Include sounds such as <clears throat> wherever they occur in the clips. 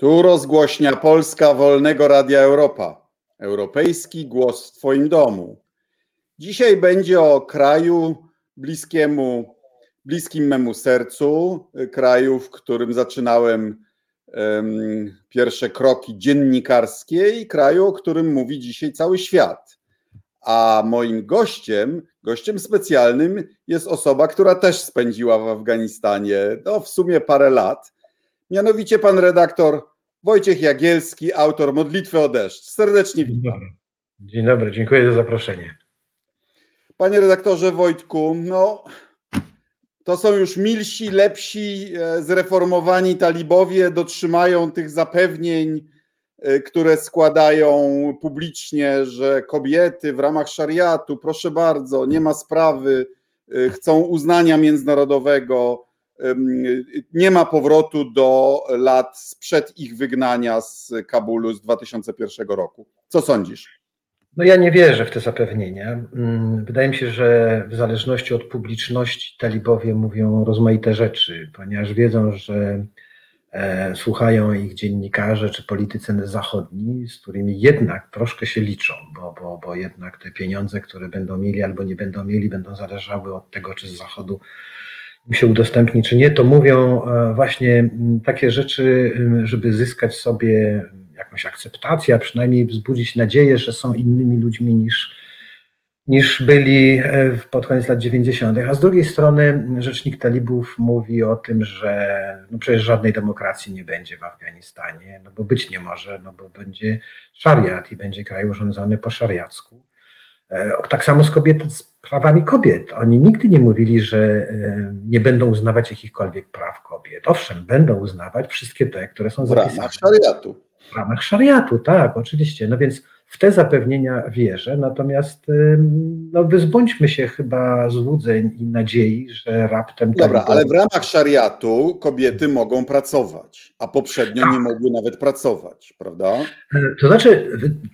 Tu rozgłośnia Polska Wolnego Radia Europa. Europejski głos w Twoim domu. Dzisiaj będzie o kraju bliskiemu, bliskim memu sercu, kraju, w którym zaczynałem um, pierwsze kroki dziennikarskie i kraju, o którym mówi dzisiaj cały świat. A moim gościem, gościem specjalnym jest osoba, która też spędziła w Afganistanie no, w sumie parę lat. Mianowicie pan redaktor Wojciech Jagielski, autor Modlitwy o deszcz. Serdecznie witam. Dzień dobry, dziękuję za zaproszenie. Panie redaktorze Wojtku, no to są już milsi, lepsi, e, zreformowani talibowie, dotrzymają tych zapewnień, e, które składają publicznie, że kobiety w ramach szariatu, proszę bardzo, nie ma sprawy, e, chcą uznania międzynarodowego, nie ma powrotu do lat sprzed ich wygnania z Kabulu z 2001 roku. Co sądzisz? No ja nie wierzę w te zapewnienia. Mm, wydaje mi się, że w zależności od publiczności talibowie mówią rozmaite rzeczy, ponieważ wiedzą, że e, słuchają ich dziennikarze czy politycy zachodni, z którymi jednak troszkę się liczą, bo, bo, bo jednak te pieniądze, które będą mieli albo nie będą mieli, będą zależały od tego, czy z zachodu się udostępni, czy nie, to mówią e, właśnie takie rzeczy, żeby zyskać sobie jakąś akceptację, a przynajmniej wzbudzić nadzieję, że są innymi ludźmi niż, niż byli e, pod koniec lat 90. A z drugiej strony rzecznik talibów mówi o tym, że no przecież żadnej demokracji nie będzie w Afganistanie, no bo być nie może, no bo będzie szariat i będzie kraj urządzony po szariacku. E, tak samo z, kobiet, z prawami kobiet. Oni nigdy nie mówili, że e, nie będą uznawać jakichkolwiek praw kobiet. Owszem, będą uznawać wszystkie te, które są zapisane. W ramach szariatu. W ramach szariatu, tak, oczywiście. No więc w te zapewnienia wierzę, natomiast no, wyzbądźmy się chyba złudzeń i nadziei, że raptem. Dobra, ale w ramach szariatu kobiety mogą pracować, a poprzednio tak. nie mogły nawet pracować, prawda? To znaczy,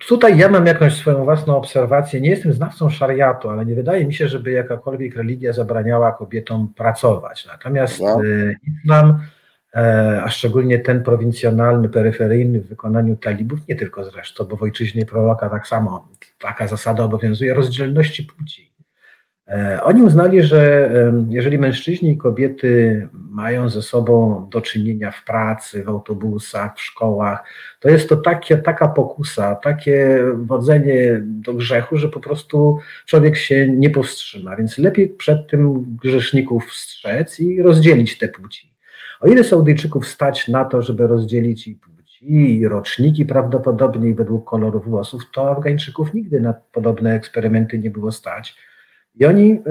tutaj ja mam jakąś swoją własną obserwację. Nie jestem znawcą szariatu, ale nie wydaje mi się, żeby jakakolwiek religia zabraniała kobietom pracować. Natomiast Dobra. E, islam a szczególnie ten prowincjonalny, peryferyjny w wykonaniu talibów, nie tylko zresztą, bo w ojczyźnie proroka tak samo taka zasada obowiązuje, rozdzielności płci. E, oni uznali, że jeżeli mężczyźni i kobiety mają ze sobą do czynienia w pracy, w autobusach, w szkołach, to jest to takie, taka pokusa, takie wodzenie do grzechu, że po prostu człowiek się nie powstrzyma. Więc lepiej przed tym grzeszników strzec i rozdzielić te płci. O ile Saudyjczyków stać na to, żeby rozdzielić i płci, i roczniki prawdopodobnie i według kolorów włosów, to Afgańczyków nigdy na podobne eksperymenty nie było stać. I oni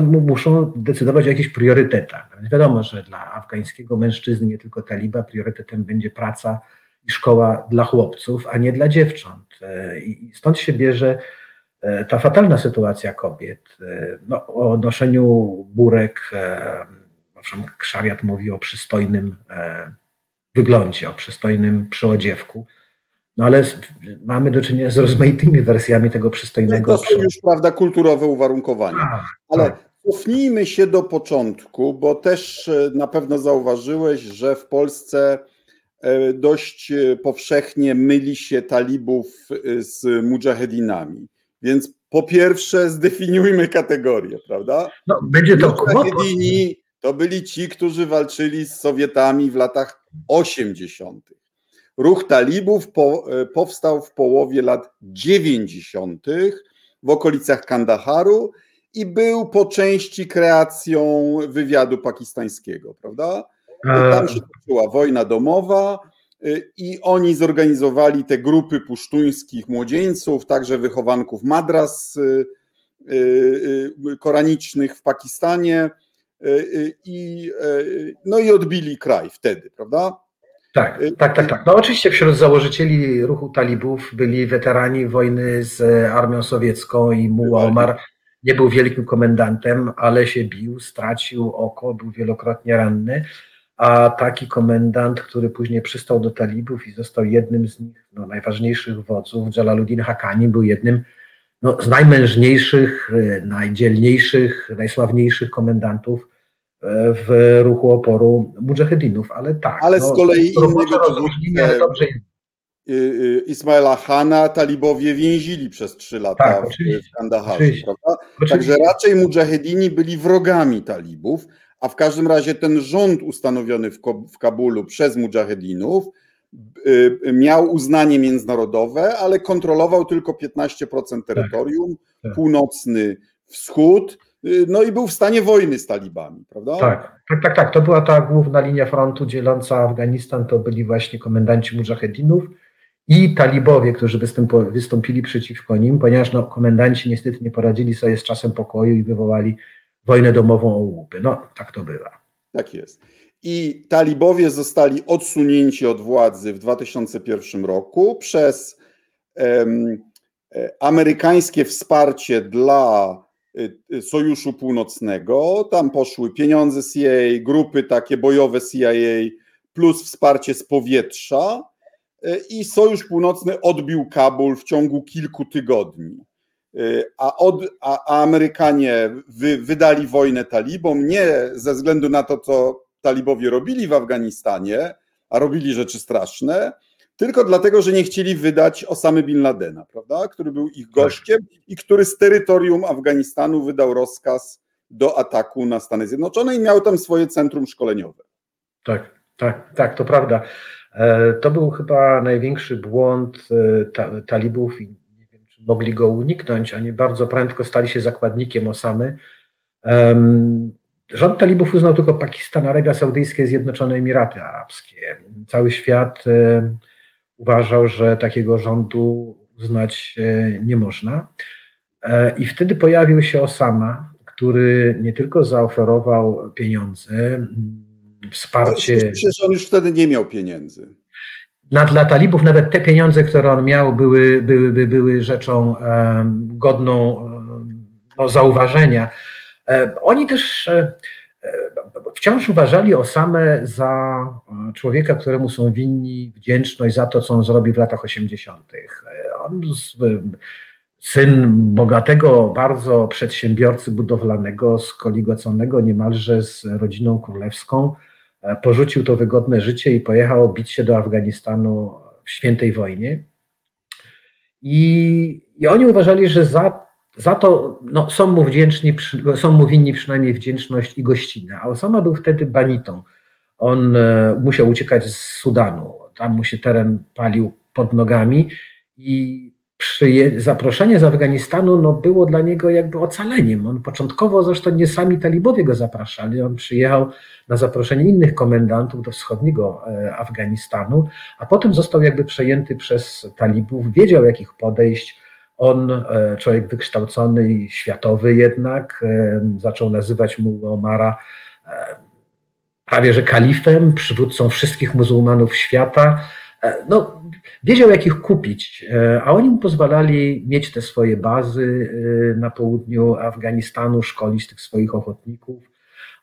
e, muszą decydować o jakichś priorytetach. Wiadomo, że dla afgańskiego mężczyzny, nie tylko taliba, priorytetem będzie praca i szkoła dla chłopców, a nie dla dziewcząt. E, I stąd się bierze e, ta fatalna sytuacja kobiet. No, o noszeniu burek, Owszem, szariat mówi o przystojnym e, wyglądzie, o przystojnym przyodziewku, no ale mamy do czynienia z rozmaitymi wersjami tego przystojnego. No to są już, prawda, kulturowe uwarunkowania. A, ale tak. cofnijmy się do początku, bo też e, na pewno zauważyłeś, że w Polsce e, dość powszechnie myli się talibów z mujahedinami. Więc po pierwsze zdefiniujmy kategorię, prawda? No, będzie to kłopot to byli ci, którzy walczyli z Sowietami w latach 80. Ruch talibów po, e, powstał w połowie lat 90. w okolicach Kandaharu i był po części kreacją wywiadu pakistańskiego, prawda? Tam się toczyła wojna domowa e, i oni zorganizowali te grupy pusztuńskich młodzieńców, także wychowanków madras e, koranicznych w Pakistanie E, e, i, e, no i odbili kraj wtedy, prawda? Tak, tak, tak, tak. No oczywiście wśród założycieli ruchu talibów byli weterani wojny z armią sowiecką i Muła Omar nie był wielkim komendantem, ale się bił, stracił oko, był wielokrotnie ranny, a taki komendant, który później przystał do talibów i został jednym z nich, no, najważniejszych wodzów, Jalaluddin Hakani, był jednym no, z najmężniejszych, najdzielniejszych, najsławniejszych komendantów w ruchu oporu mujahedinów, ale tak. Ale z no, kolei innego dowódcę dobrze Ismaila Hana talibowie więzili przez trzy lata tak, w Kandaharze, prawda? Także raczej mujahedini byli wrogami talibów, a w każdym razie ten rząd ustanowiony w, Kabulu przez mujahedinów y, miał uznanie międzynarodowe, ale kontrolował tylko 15% tak, terytorium, tak, tak. północny wschód, no i był w stanie wojny z talibami, prawda? Tak, tak, tak, tak. To była ta główna linia frontu dzieląca Afganistan, to byli właśnie komendanci mujahedinów i talibowie, którzy wystąpili przeciwko nim, ponieważ no, komendanci niestety nie poradzili sobie z czasem pokoju i wywołali wojnę domową o łupy. No, tak to bywa. Tak jest. I talibowie zostali odsunięci od władzy w 2001 roku przez um, amerykańskie wsparcie dla e, Sojuszu Północnego. Tam poszły pieniądze CIA, grupy takie bojowe CIA, plus wsparcie z powietrza. E, I Sojusz Północny odbił Kabul w ciągu kilku tygodni. Y, a, od, a Amerykanie wy, wydali wojnę talibom nie ze względu na to, co talibowie robili w Afganistanie, a robili rzeczy straszne, tylko dlatego, że nie chcieli wydać Osamy Bin Ladena, prawda? który był ich gościem i który z terytorium Afganistanu wydał rozkaz do ataku na Stany Zjednoczone i miał tam swoje centrum szkoleniowe. Tak, tak, tak, to prawda. E, to był chyba największy błąd e, talibów i mogli go uniknąć. Oni bardzo prędko stali się zakładnikiem Osamy. Rząd talibów uznał tylko Pakistan, Arabia Saudyjska i Zjednoczone Emiraty Arabskie. Cały świat uważał, że takiego rządu uznać e, nie można. E, I wtedy pojawił się Osama, który nie tylko zaoferował pieniądze, wsparcie. Przecież on już wtedy nie miał pieniędzy na, dla talibów nawet te pieniądze, które on miał, były, były, były, rzeczą godną um, zauważenia. Um, oni też e, wciąż uważali Osamę za człowieka, któremu są winni wdzięczność za to, co on zrobił w latach 80. On, syn bogatego bardzo przedsiębiorcy budowlanego, skoligoconego niemalże z rodziną królewską, E, porzucił to wygodne życie i pojechał bić się do Afganistanu w świętej wojnie. I, i oni uważali, że za, za to no, są, mu wdzięczni, są mu winni przynajmniej wdzięczność i gościnę. A Osama był wtedy banitą. On e, musiał uciekać z Sudanu. Tam mu się teren palił pod nogami i zaproszenie z Afganistanu no, było dla niego jakby ocaleniem. On początkowo zresztą nie sami talibowie go zapraszali, on przyjechał na zaproszenie innych komendantów do wschodniego e, Afganistanu, a potem został jakby przejęty przez talibów, wiedział jakich podejść. On, e, człowiek wykształcony i światowy jednak, e, zaczął nazywać mu Omara prawie że kalifem, przywódcą wszystkich muzułmanów świata. No, wiedział jak ich kupić, a oni mu pozwalali mieć te swoje bazy na południu Afganistanu, szkolić tych swoich ochotników.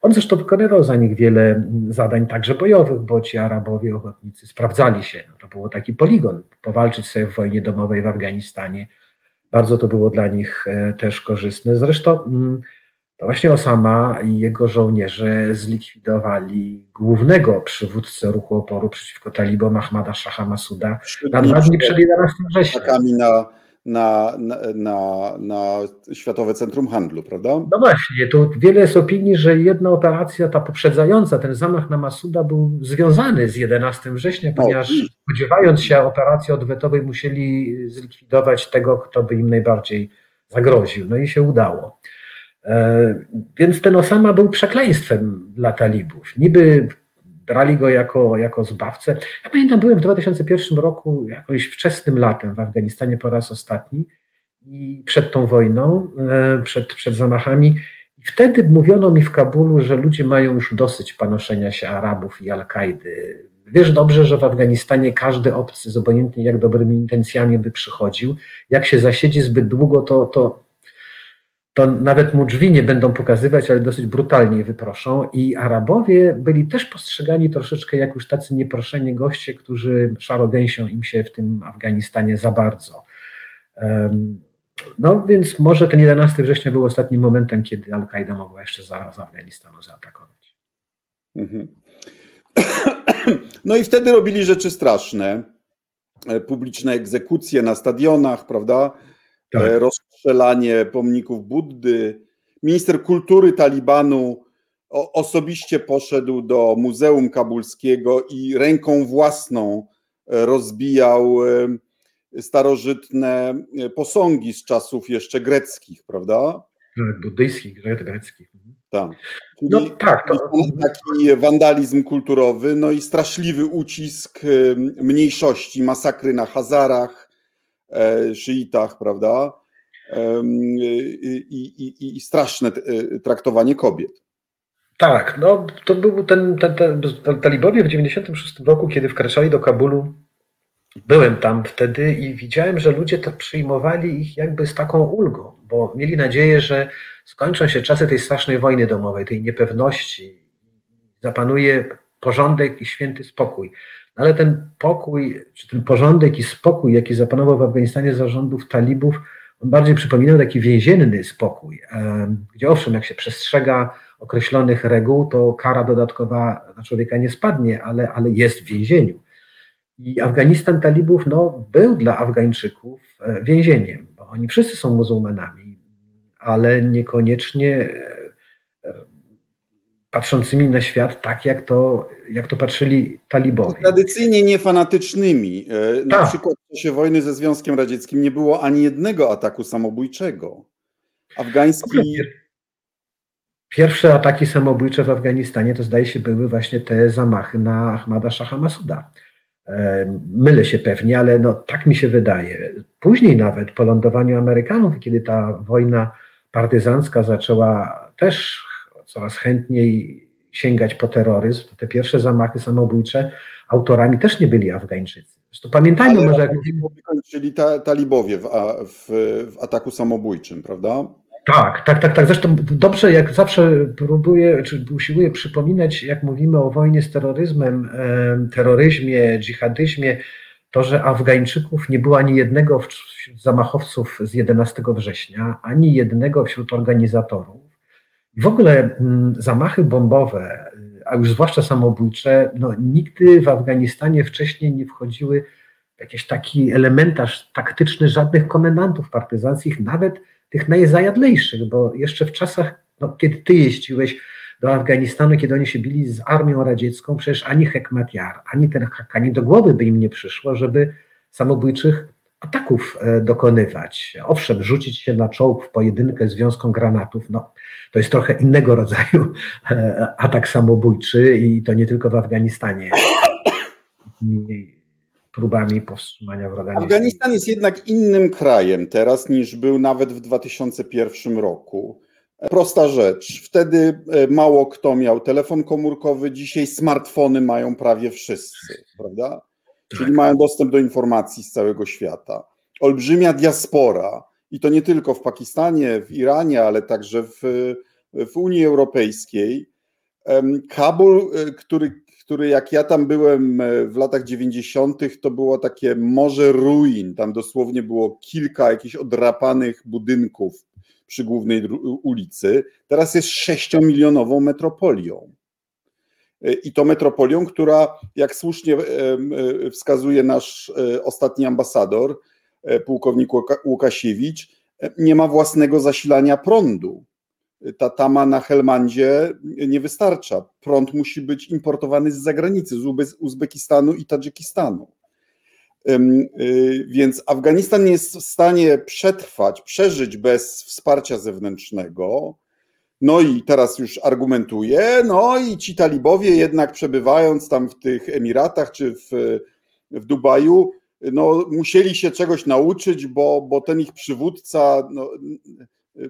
On zresztą wykonywał za nich wiele zadań, także bojowych, bo ci Arabowie, ochotnicy sprawdzali się. No to było taki poligon, powalczyć sobie w wojnie domowej w Afganistanie. Bardzo to było dla nich e, też korzystne. Zresztą mm, to właśnie Osama i jego żołnierze zlikwidowali głównego przywódcę ruchu oporu przeciwko talibom Ahmada Shaha Masuda na dwa dni przed 11 września na, na, na, na Światowe Centrum Handlu, prawda? No właśnie, tu wiele jest opinii, że jedna operacja, ta poprzedzająca, ten zamach na Masuda był związany z 11 września, ponieważ no, spodziewając się operacji odwetowej musieli zlikwidować tego, kto by im najbardziej zagroził. No i się udało. E, więc ten Osama był przekleństwem dla talibów. Niby brali go jako, jako zbawcę. Ja pamiętam, byłem w 2001 roku, jakoś wczesnym latem w Afganistanie po raz ostatni i przed tą wojną, e, przed, przed zamachami. I wtedy mówiono mi w Kabulu, że ludzie mają już dosyć panoszenia się Arabów i Al-Kaidy. Wiesz dobrze, że w Afganistanie każdy obcy z obojętnie jak dobrymi intencjami by przychodził. Jak się zasiedzi zbyt długo, to, to to nawet mu drzwi nie będą pokazywać, ale dosyć brutalnie wyproszą. I Arabowie byli też postrzegani troszeczkę jak już tacy nieproszeni goście, którzy szarogęsią im się w tym Afganistanie za bardzo. No więc może ten 11 września był ostatnim momentem, kiedy Al-Kaida mogła jeszcze za, za Afganistanu zaatakować. Mhm. <clears throat> No i wtedy robili rzeczy straszne. E, publiczne egzekucje na stadionach, prawda? Tak. E, rozstrzelanie pomników Buddy. Minister kultury Talibanu osobiście poszedł do Muzeum Kabulskiego i ręką własną e, rozbijał starożytne posągi z czasów jeszcze greckich, prawda? Tak, buddyjskich, greckich. Tak. no tak. To... Taki wandalizm kulturowy, no i straszliwy ucisk mniejszości, masakry na Hazarach, e, szyitach, prawda? I, i, i straszne e, traktowanie kobiet. Tak, no to był ten, ten, ten, ten talibowie w 96 roku, kiedy wkraczali do Kabulu, byłem tam wtedy i widziałem, że ludzie to przyjmowali ich jakby z taką ulgą, bo mieli nadzieję, że skończą się czasy tej strasznej wojny domowej, tej niepewności, zapanuje porządek i święty spokój. Ale ten pokój, czy ten porządek i spokój, jaki zapanował w Afganistanie za rządów talibów, on bardziej przypominał taki więzienny spokój, gdzie owszem, jak się przestrzega określonych reguł, to kara dodatkowa na człowieka nie spadnie, ale, ale jest w więzieniu. I Afganistan talibów no, był dla Afgańczyków e, więzieniem, bo oni wszyscy są muzułmanami, ale niekoniecznie e, patrzącymi na świat tak, jak to, jak to patrzyli talibowie. Tradycyjnie niefanatycznymi. E, na tak. przykład w czasie wojny ze Związkiem Radzieckim nie było ani jednego ataku samobójczego. Afgański... Pierwsze ataki samobójcze w Afganistanie to zdaje się były właśnie te zamachy na Ahmada Shaha Masuda. Mylę się pewnie, ale no, tak mi się wydaje. Później nawet po lądowaniu Amerykanów, kiedy ta wojna partyzancka zaczęła też coraz chętniej sięgać po terroryzm, te pierwsze zamachy samobójcze autorami też nie byli Afgańczycy. Zresztą pamiętajmy Ale może... Jak... Czyli ta, talibowie w, w, w ataku samobójczym, prawda? Tak, tak, tak, tak. Zresztą dobrze, jak zawsze próbuję, czy usiłuję przypominać, jak mówimy o wojnie z terroryzmem, terroryzmie, dżihadyzmie, to, że Afgańczyków nie było ani jednego wśród zamachowców z 11 września, ani jednego wśród organizatorów. W ogóle mm, zamachy bombowe, a już zwłaszcza samobójcze, no, nigdy w Afganistanie wcześniej nie wchodziły jakiś taki elementarz taktyczny żadnych komendantów partyzanckich, nawet tych najzajadlejszych, bo jeszcze w czasach, no, kiedy ty jeździłeś do Afganistanu, kiedy oni się bili z armią radziecką, przecież ani Hekmatyar, ani ten Hakani do głowy by im nie przyszło, żeby samobójczych ataków e, dokonywać. Owszem, rzucić się na czołg w pojedynkę z wiązką granatów, no, to jest trochę innego rodzaju e, atak samobójczy i to nie tylko w Afganistanie próbami powstrzymania wroga. Afganistan jest jednak innym krajem teraz niż był nawet w 2001 roku. Prosta rzecz. Wtedy e, mało kto miał telefon komórkowy, dzisiaj smartfony mają prawie wszyscy, prawda? Czyli mają dostęp do informacji z całego świata. Olbrzymia diaspora, i to nie tylko w Pakistanie, w Iranie, ale także w, w Unii Europejskiej. Kabul, e, który który jak ja tam byłem e, w latach 90., to było takie morze ruin. Tam dosłownie było kilka jakichś odrapanych budynków przy głównej ulicy. Teraz jest sześciomilionową metropolią. E, I to metropolią, która, jak słusznie e, wskazuje nasz ostatni ambasador, pułkownik Łukasiewicz, nie ma własnego zasilania prądu ta tama na Helmandzie nie wystarcza. Prąd musi być importowany z zagranicy, z Uzbekistanu i Tadżykistanu. Y, więc Afganistan nie jest w stanie przetrwać, przeżyć bez wsparcia zewnętrznego. No i teraz już argumentuje, no i ci talibowie jednak przebywając tam w tych Emiratach czy w, w Dubaju, no musieli się czegoś nauczyć, bo, bo ten ich przywódca no,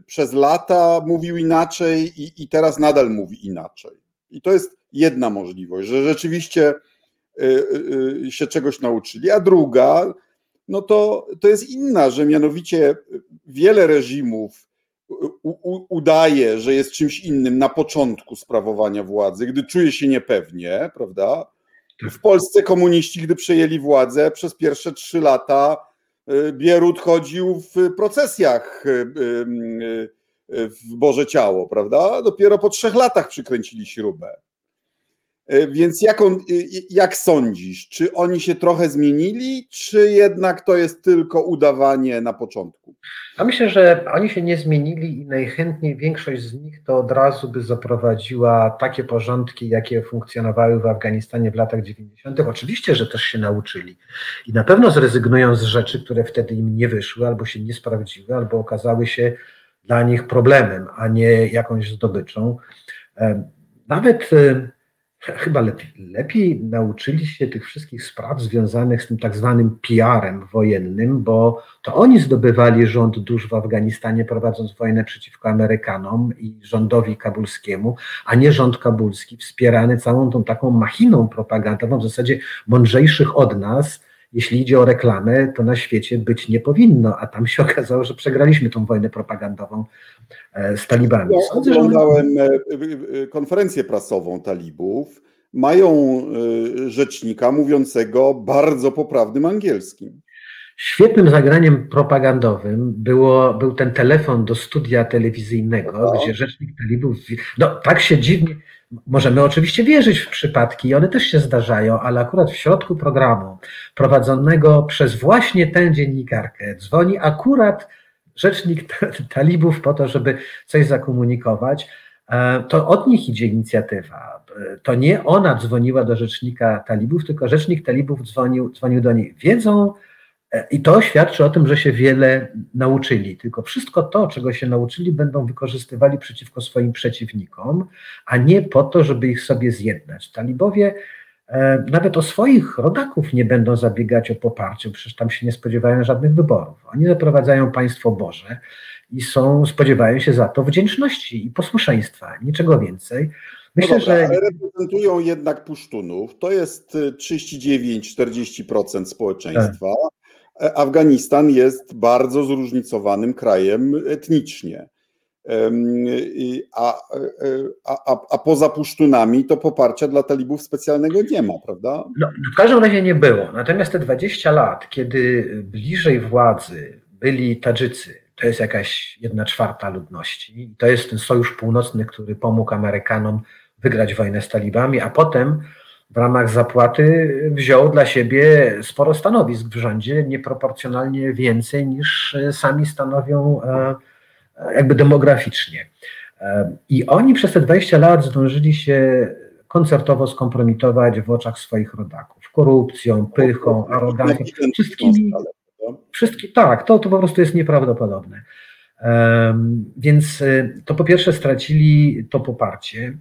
przez lata mówił inaczej i, i teraz nadal mówi inaczej. I to jest jedna możliwość, że rzeczywiście y, y, y, się czegoś nauczyli. A druga, no to, to jest inna, że mianowicie wiele reżimów udaje, że jest czymś innym na początku sprawowania władzy, gdy czuje się niepewnie, prawda? W Polsce komuniści, gdy przejęli władzę, przez pierwsze trzy lata E, Bierut chodził w procesjach e, e, w Boże Ciało, prawda? Dopiero po trzech latach przykręcili śrubę. E, więc jak, on, jak sądzisz, czy oni się trochę zmienili, czy jednak to jest tylko udawanie na początku? Ja myślę, że oni się nie zmienili i najchętniej większość z nich to od razu by zaprowadziła takie porządki, jakie funkcjonowały w Afganistanie w latach 90. Oczywiście, że też się nauczyli i na pewno zrezygnują z rzeczy, które wtedy im nie wyszły, albo się nie sprawdziły, albo okazały się dla nich problemem, a nie jakąś zdobyczą. E, nawet e, chyba lepiej, lepiej nauczyli się tych wszystkich spraw związanych z tym tak zwanym PR-em wojennym, bo to oni zdobywali rząd dusz w Afganistanie, prowadząc wojnę przeciwko Amerykanom i rządowi kabulskiemu, a nie rząd kabulski, wspierany całą tą taką machiną propagandową, w zasadzie mądrzejszych od nas, jeśli idzie o reklamę, to na świecie być nie powinno, a tam się <laughs> okazało, że przegraliśmy tą wojnę propagandową e, z talibami. Ja oglądałem e, e, konferencję prasową talibów. Mają rzecznika mówiącego bardzo poprawnym angielskim. Świetnym zagraniem propagandowym było, był ten telefon do studia telewizyjnego, no. gdzie rzecznik talibów. No, tak się dziwnie. Możemy oczywiście wierzyć w przypadki, one też się zdarzają, ale akurat w środku programu prowadzonego przez właśnie tę dziennikarkę dzwoni akurat rzecznik talibów po to, żeby coś zakomunikować. E, to od nich idzie inicjatywa. E, to nie ona dzwoniła do rzecznika talibów, tylko rzecznik talibów dzwonił, dzwonił do niej. Wiedzą, i to świadczy o tym, że się wiele nauczyli. Tylko wszystko to, czego się nauczyli, będą wykorzystywali przeciwko swoim przeciwnikom, a nie po to, żeby ich sobie zjednać. Talibowie e, nawet o swoich rodaków nie będą zabiegać o poparcie, przecież tam się nie spodziewają żadnych wyborów. Oni zaprowadzają państwo Boże i są, spodziewają się za to wdzięczności i posłuszeństwa, niczego więcej. Myślę, no dobra, że. Ale reprezentują jednak Pusztunów. To jest 39-40% społeczeństwa. Tak. Afganistan jest bardzo zróżnicowanym krajem etnicznie. A, a, a poza Pusztunami to poparcia dla talibów specjalnego nie ma, prawda? No, w każdym razie nie było. Natomiast te 20 lat, kiedy bliżej władzy byli Tadżycy, to jest jakaś jedna czwarta ludności, to jest ten sojusz północny, który pomógł Amerykanom wygrać wojnę z talibami, a potem w ramach zapłaty wziął dla siebie sporo stanowisk w rządzie, nieproporcjonalnie więcej niż sami stanowią e, jakby demograficznie. E, I oni przez te 20 lat zdążyli się koncertowo skompromitować w oczach swoich rodaków. Korupcją, pychą, arogancją, wszystkimi. Wszystkie, tak, to, to po prostu jest nieprawdopodobne. Um, więc e, to po pierwsze stracili to poparcie.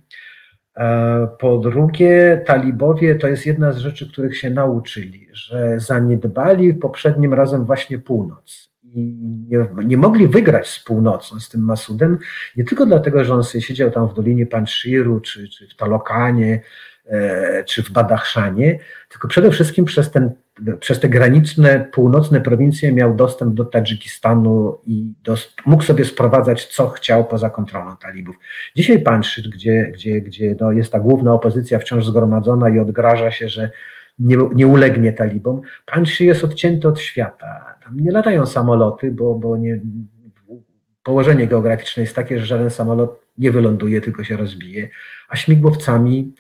E, po drugie, talibowie to jest jedna z rzeczy, których się nauczyli, że zaniedbali poprzednim razem właśnie północ. I nie, nie mogli wygrać z północą, z tym Masudem, nie tylko dlatego, że on sobie siedział tam w Dolinie Panshiru, czy, czy w Talokanie, e, czy w Badachszanie, tylko przede wszystkim przez ten przez te graniczne, północne prowincje miał dostęp do Tadżykistanu i do, mógł sobie sprowadzać, co chciał poza kontrolą talibów. Dzisiaj Panszczyt, gdzie, gdzie, gdzie no jest ta główna opozycja wciąż zgromadzona i odgraża się, że nie, nie ulegnie talibom, Panszczyt jest odcięty od świata. Tam nie latają samoloty, bo, bo nie, położenie geograficzne jest takie, że żaden samolot nie wyląduje, tylko się rozbije, a śmigłowcami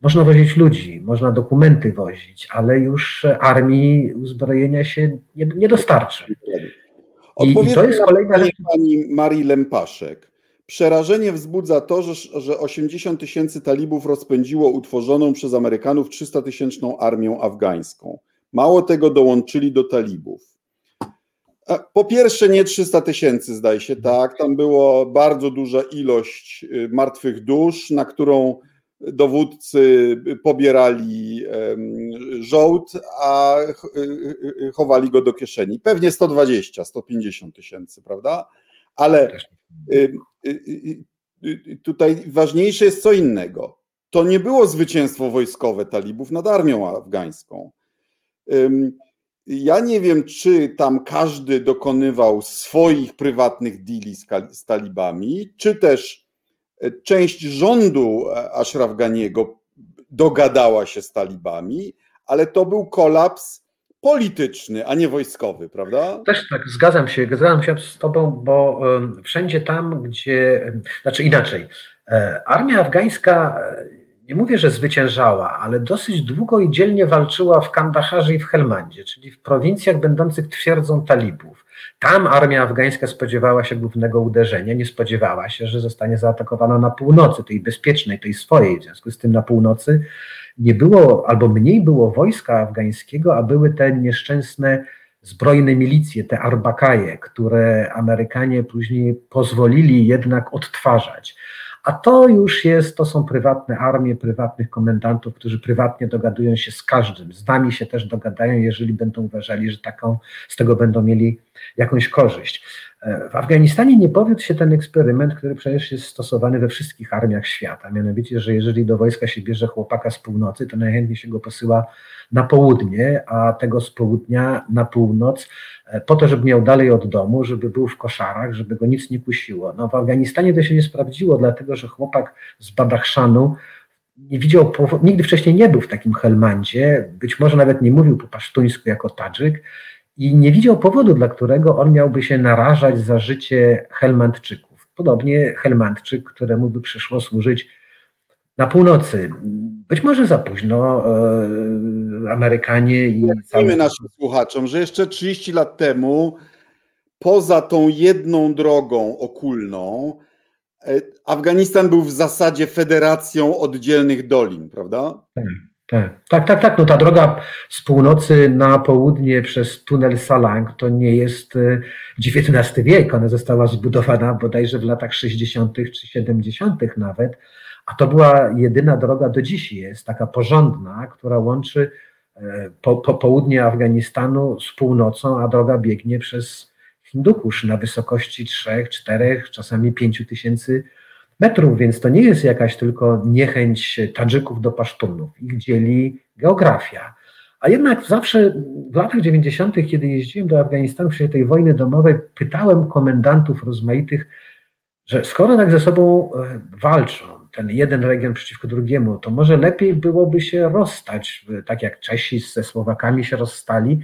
można wozić ludzi, można dokumenty wozić, ale już armii uzbrojenia się nie, nie dostarczy. I, I to jest kolejna rzecz. Pani Marii Lempaszek. Przerażenie wzbudza to, że, że 80 tysięcy talibów rozpędziło utworzoną przez Amerykanów 300 tysięczną armię afgańską. Mało tego dołączyli do talibów. Po pierwsze, nie 300 tysięcy, zdaje się, tak. Tam było bardzo duża ilość y, martwych dusz, na którą dowódcy pobierali żołd, a chowali go do kieszeni. Pewnie 120, 150 tysięcy, prawda? Ale y, y, y, tutaj ważniejsze jest co innego. To nie było zwycięstwo wojskowe talibów nad armią afgańską. Ja nie wiem, czy tam każdy dokonywał swoich prywatnych deali z talibami, czy też część rządu Ashraf Ganiego dogadała się z talibami, ale to był kolaps polityczny, a nie wojskowy, prawda? Też tak, zgadzam się, zgadzam się z Tobą, bo wszędzie tam, gdzie, znaczy inaczej, e, armia afgańska nie mówię, że zwyciężała, ale dosyć długo i dzielnie walczyła w Kandaharze i w Helmandzie, czyli w prowincjach będących twierdzą talibów. Tam armia afgańska spodziewała się głównego uderzenia, nie spodziewała się, że zostanie zaatakowana na północy, tej bezpiecznej, tej swojej. W związku z tym na północy nie było, albo mniej było wojska afgańskiego, a były te nieszczęsne zbrojne milicje, te arbakaje, które Amerykanie później pozwolili jednak odtwarzać. A to już jest, to są prywatne armie, prywatnych komendantów, którzy prywatnie dogadują się z każdym. Z nami się też dogadają, jeżeli będą uważali, że taką, z tego będą mieli jakąś korzyść. E, w Afganistanie nie powiódł się ten eksperyment, który przecież jest stosowany we wszystkich armiach świata. Mianowicie, że jeżeli do wojska się bierze chłopaka z północy, to najchętniej się go posyła na południe, a tego z południa na północ, e, po to, żeby miał dalej od domu, żeby był w koszarach, żeby go nic nie kusiło. No w Afganistanie to się nie sprawdziło, dlatego że chłopak z Badachszanu nie widział, nigdy wcześniej nie był w takim Helmandzie, być może nawet nie mówił po pasztuńsku jako Tadżyk i nie widział powodu, dla którego on miałby się narażać za życie Helmandczyków. Podobnie Helmandczyk, któremu by przyszło służyć na północy. Być może za późno e, Amerykanie i. Powiedzmy naszym słuchaczom, że jeszcze 30 lat temu, poza tą jedną drogą okulną, e, Afganistan był w zasadzie federacją oddzielnych dolin, prawda? Tak. Tak, tak, tak, tak. No ta droga z północy na południe przez tunel Salang to nie jest XIX e, wiek. Ona została zbudowana bodajże w latach 60. czy 70. nawet a to była jedyna droga do dziś jest, taka porządna, która łączy e, po, po południe Afganistanu z północą, a droga biegnie przez Hindukusz na wysokości 3, 4, czasami 5 tysięcy metrów, więc to nie jest jakaś tylko niechęć Tadżyków do Pasztunów. Ich dzieli geografia. A jednak zawsze w latach 90., kiedy jeździłem do Afganistanu w czasie tej wojny domowej, pytałem komendantów rozmaitych, że skoro tak ze sobą e, walczą, ten jeden region przeciwko drugiemu, to może lepiej byłoby się rozstać, tak jak Czesi ze Słowakami się rozstali,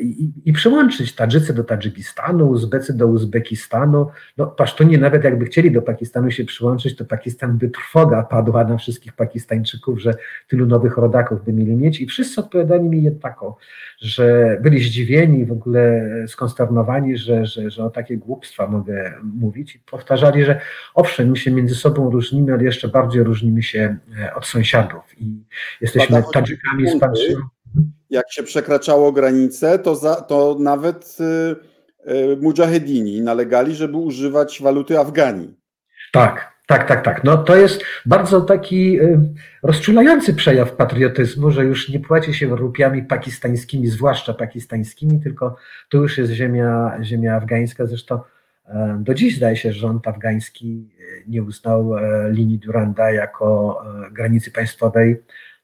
i, i przyłączyć Tadżycy do Tadżykistanu, Uzbecy do Uzbekistanu. No, Pasztunie nawet jakby chcieli do Pakistanu się przyłączyć, to Pakistan by trwoga padła na wszystkich Pakistańczyków, że tylu nowych rodaków by mieli mieć. I wszyscy odpowiadali mi jednako, że byli zdziwieni, w ogóle skonsternowani, że, że, że o takie głupstwa mogę mówić. I powtarzali, że owszem, my się między sobą różnimy, ale jeszcze bardziej różnimy się e, od sąsiadów. I jesteśmy Tadżykami z Panszynu jak się przekraczało granice, to, za, to nawet y, y, mujahedini nalegali, żeby używać waluty Afganii. Tak, tak, tak, tak. No to jest bardzo taki y, rozczulający przejaw patriotyzmu, że już nie płaci się rupiami pakistańskimi, zwłaszcza pakistańskimi, tylko to już jest ziemia, ziemia afgańska. Zresztą e, do dziś zdaje się, że rząd afgański nie uznał e, linii Duranda jako e, granicy państwowej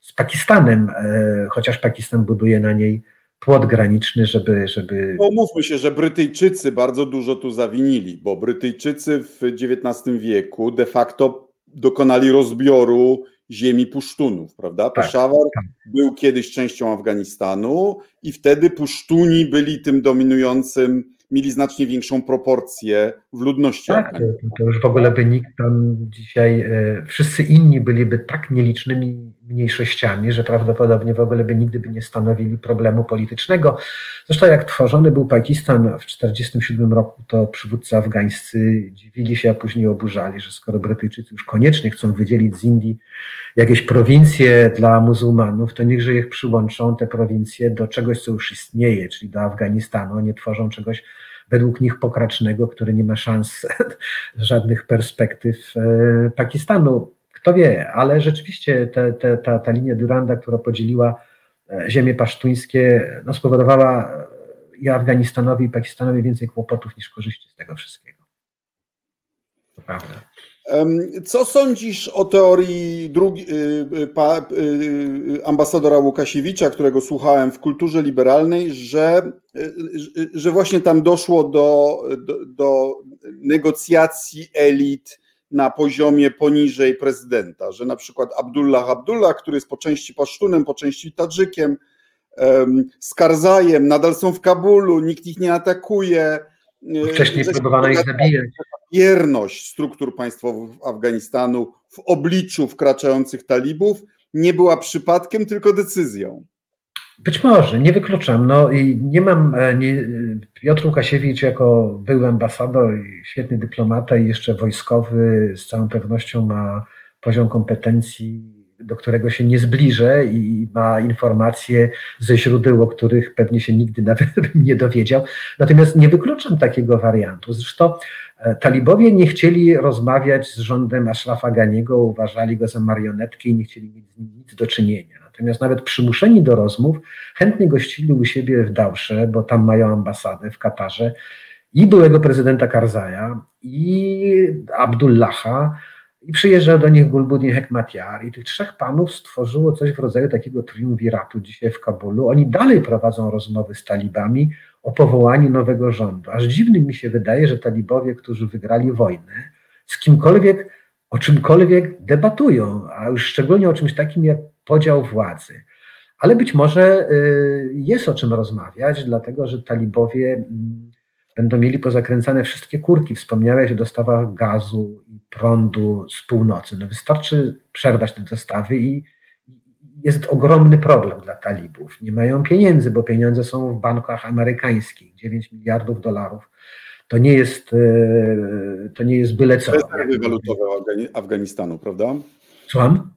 z Pakistanem, e, chociaż Pakistan buduje na niej płot graniczny, żeby. żeby... Pomówmy się, że Brytyjczycy bardzo dużo tu zawinili, bo Brytyjczycy w XIX wieku de facto dokonali rozbioru ziemi Pusztunów, prawda? Tak, Peszawar tak. był kiedyś częścią Afganistanu i wtedy Pusztuni byli tym dominującym mieli znacznie większą proporcję w ludności. Tak, to, to, już w ogóle by nikt tam dzisiaj, e, wszyscy inni byliby tak nielicznymi mniejszościami, że prawdopodobnie w ogóle by nigdy by nie stanowili problemu politycznego. Zresztą jak tworzony był Pakistan w 1947 roku, to przywódcy afgańscy dziwili się, a później oburzali, że skoro Brytyjczycy już koniecznie chcą wydzielić z Indii jakieś prowincje dla muzułmanów, to niechże ich przyłączą te prowincje do czegoś, co już istnieje, czyli do Afganistanu, nie tworzą czegoś według nich pokracznego, który nie ma szans <laughs> żadnych perspektyw e, Pakistanu. Kto wie, ale rzeczywiście te, te, ta, ta linia Duranda, która podzieliła e, ziemie pasztuńskie, no spowodowała e, i Afganistanowi, i Pakistanowi więcej kłopotów niż korzyści z tego wszystkiego. To prawda. Co sądzisz o teorii drugi, y, y, pa, y, ambasadora Łukasiewicza, którego słuchałem w kulturze liberalnej, że, że właśnie tam doszło do, do, do negocjacji elit na poziomie poniżej prezydenta, że na przykład Abdullah Abdullah, który jest po części Pasztunem, po części Tadżykiem, z Karzajem nadal są w Kabulu, nikt ich nie atakuje, Wcześniej próbowano ich zabijać. Wierność struktur państwowych Afganistanu w obliczu wkraczających talibów nie była przypadkiem, tylko decyzją. Być może, nie wykluczam. No i nie mam. E, nie, Piotr Łukasiewicz jako były ambasador świetny dyplomata i jeszcze wojskowy z całą pewnością ma poziom kompetencji, do którego się nie zbliżę i ma informacje ze źródeł, o których pewnie się nigdy <laughs> nawet nie dowiedział. Natomiast nie wykluczam takiego wariantu. Zresztą e, talibowie nie chcieli rozmawiać z rządem Ashrafa Ganiego, uważali go za marionetkę i nie chcieli mieć z nim nic do czynienia. Natomiast nawet przymuszeni do rozmów chętnie gościli u siebie w Dałsze, bo tam mają ambasadę w Katarze i byłego prezydenta Karzaja i Abdullaha i przyjeżdżał do nich Gulbuddin Hekmatyar i tych trzech panów stworzyło coś w rodzaju takiego triumviratu dzisiaj w Kabulu. Oni dalej prowadzą rozmowy z talibami o powołaniu nowego rządu. Aż dziwnym mi się wydaje, że talibowie, którzy wygrali wojnę, z kimkolwiek, o czymkolwiek debatują, a już szczególnie o czymś takim jak podział władzy. Ale być może y, jest o czym rozmawiać, dlatego że talibowie mm, będą mieli pozakręcane wszystkie kurki. Wspomniałeś o dostawach gazu i prądu z północy. No wystarczy przerwać te dostawy i jest ogromny problem dla talibów. Nie mają pieniędzy, bo pieniądze są w bankach amerykańskich, 9 miliardów dolarów. To nie jest, y, to nie jest byle co. Rezerwy walutowe Afganistanu, prawda? Słucham?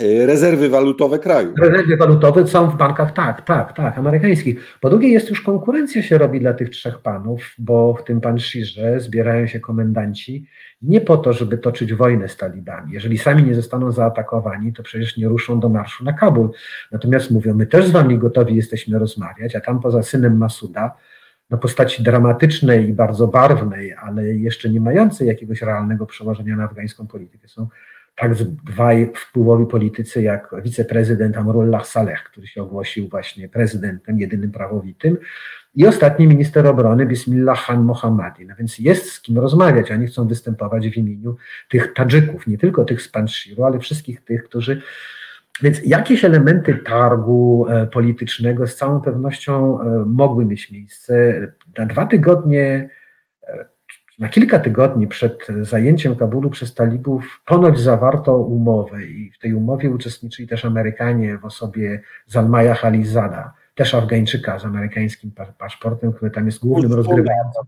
Y, rezerwy walutowe kraju. Rezerwy walutowe są w bankach, tak, tak, tak, amerykańskich. Po drugie jest już konkurencja się robi dla tych trzech panów, bo w tym Panszirze zbierają się komendanci nie po to, żeby toczyć wojnę z talibami. Jeżeli sami nie zostaną zaatakowani, to przecież nie ruszą do marszu na Kabul. Natomiast mówią, my też z wami gotowi jesteśmy rozmawiać, a tam poza synem Masuda, na postaci dramatycznej i bardzo barwnej, ale jeszcze nie mającej jakiegoś realnego przełożenia na afgańską politykę, są tak dwaj wpływowi politycy jak wiceprezydent Amrullah Saleh, który się ogłosił właśnie prezydentem, jedynym prawowitym, i ostatni minister obrony Bismillah Khan Mohammadi. No więc jest z kim rozmawiać. Oni chcą występować w imieniu tych Tadżyków, nie tylko tych z Panshiru, ale wszystkich tych, którzy. Więc jakieś elementy targu e, politycznego z całą pewnością e, mogły mieć miejsce. Na dwa tygodnie e, na kilka tygodni przed zajęciem Kabulu przez talibów ponoć zawarto umowę i w tej umowie uczestniczyli też Amerykanie w osobie Zalmaja Khalizada, też Afgańczyka z amerykańskim paszportem, który tam jest głównym rozgrywającym.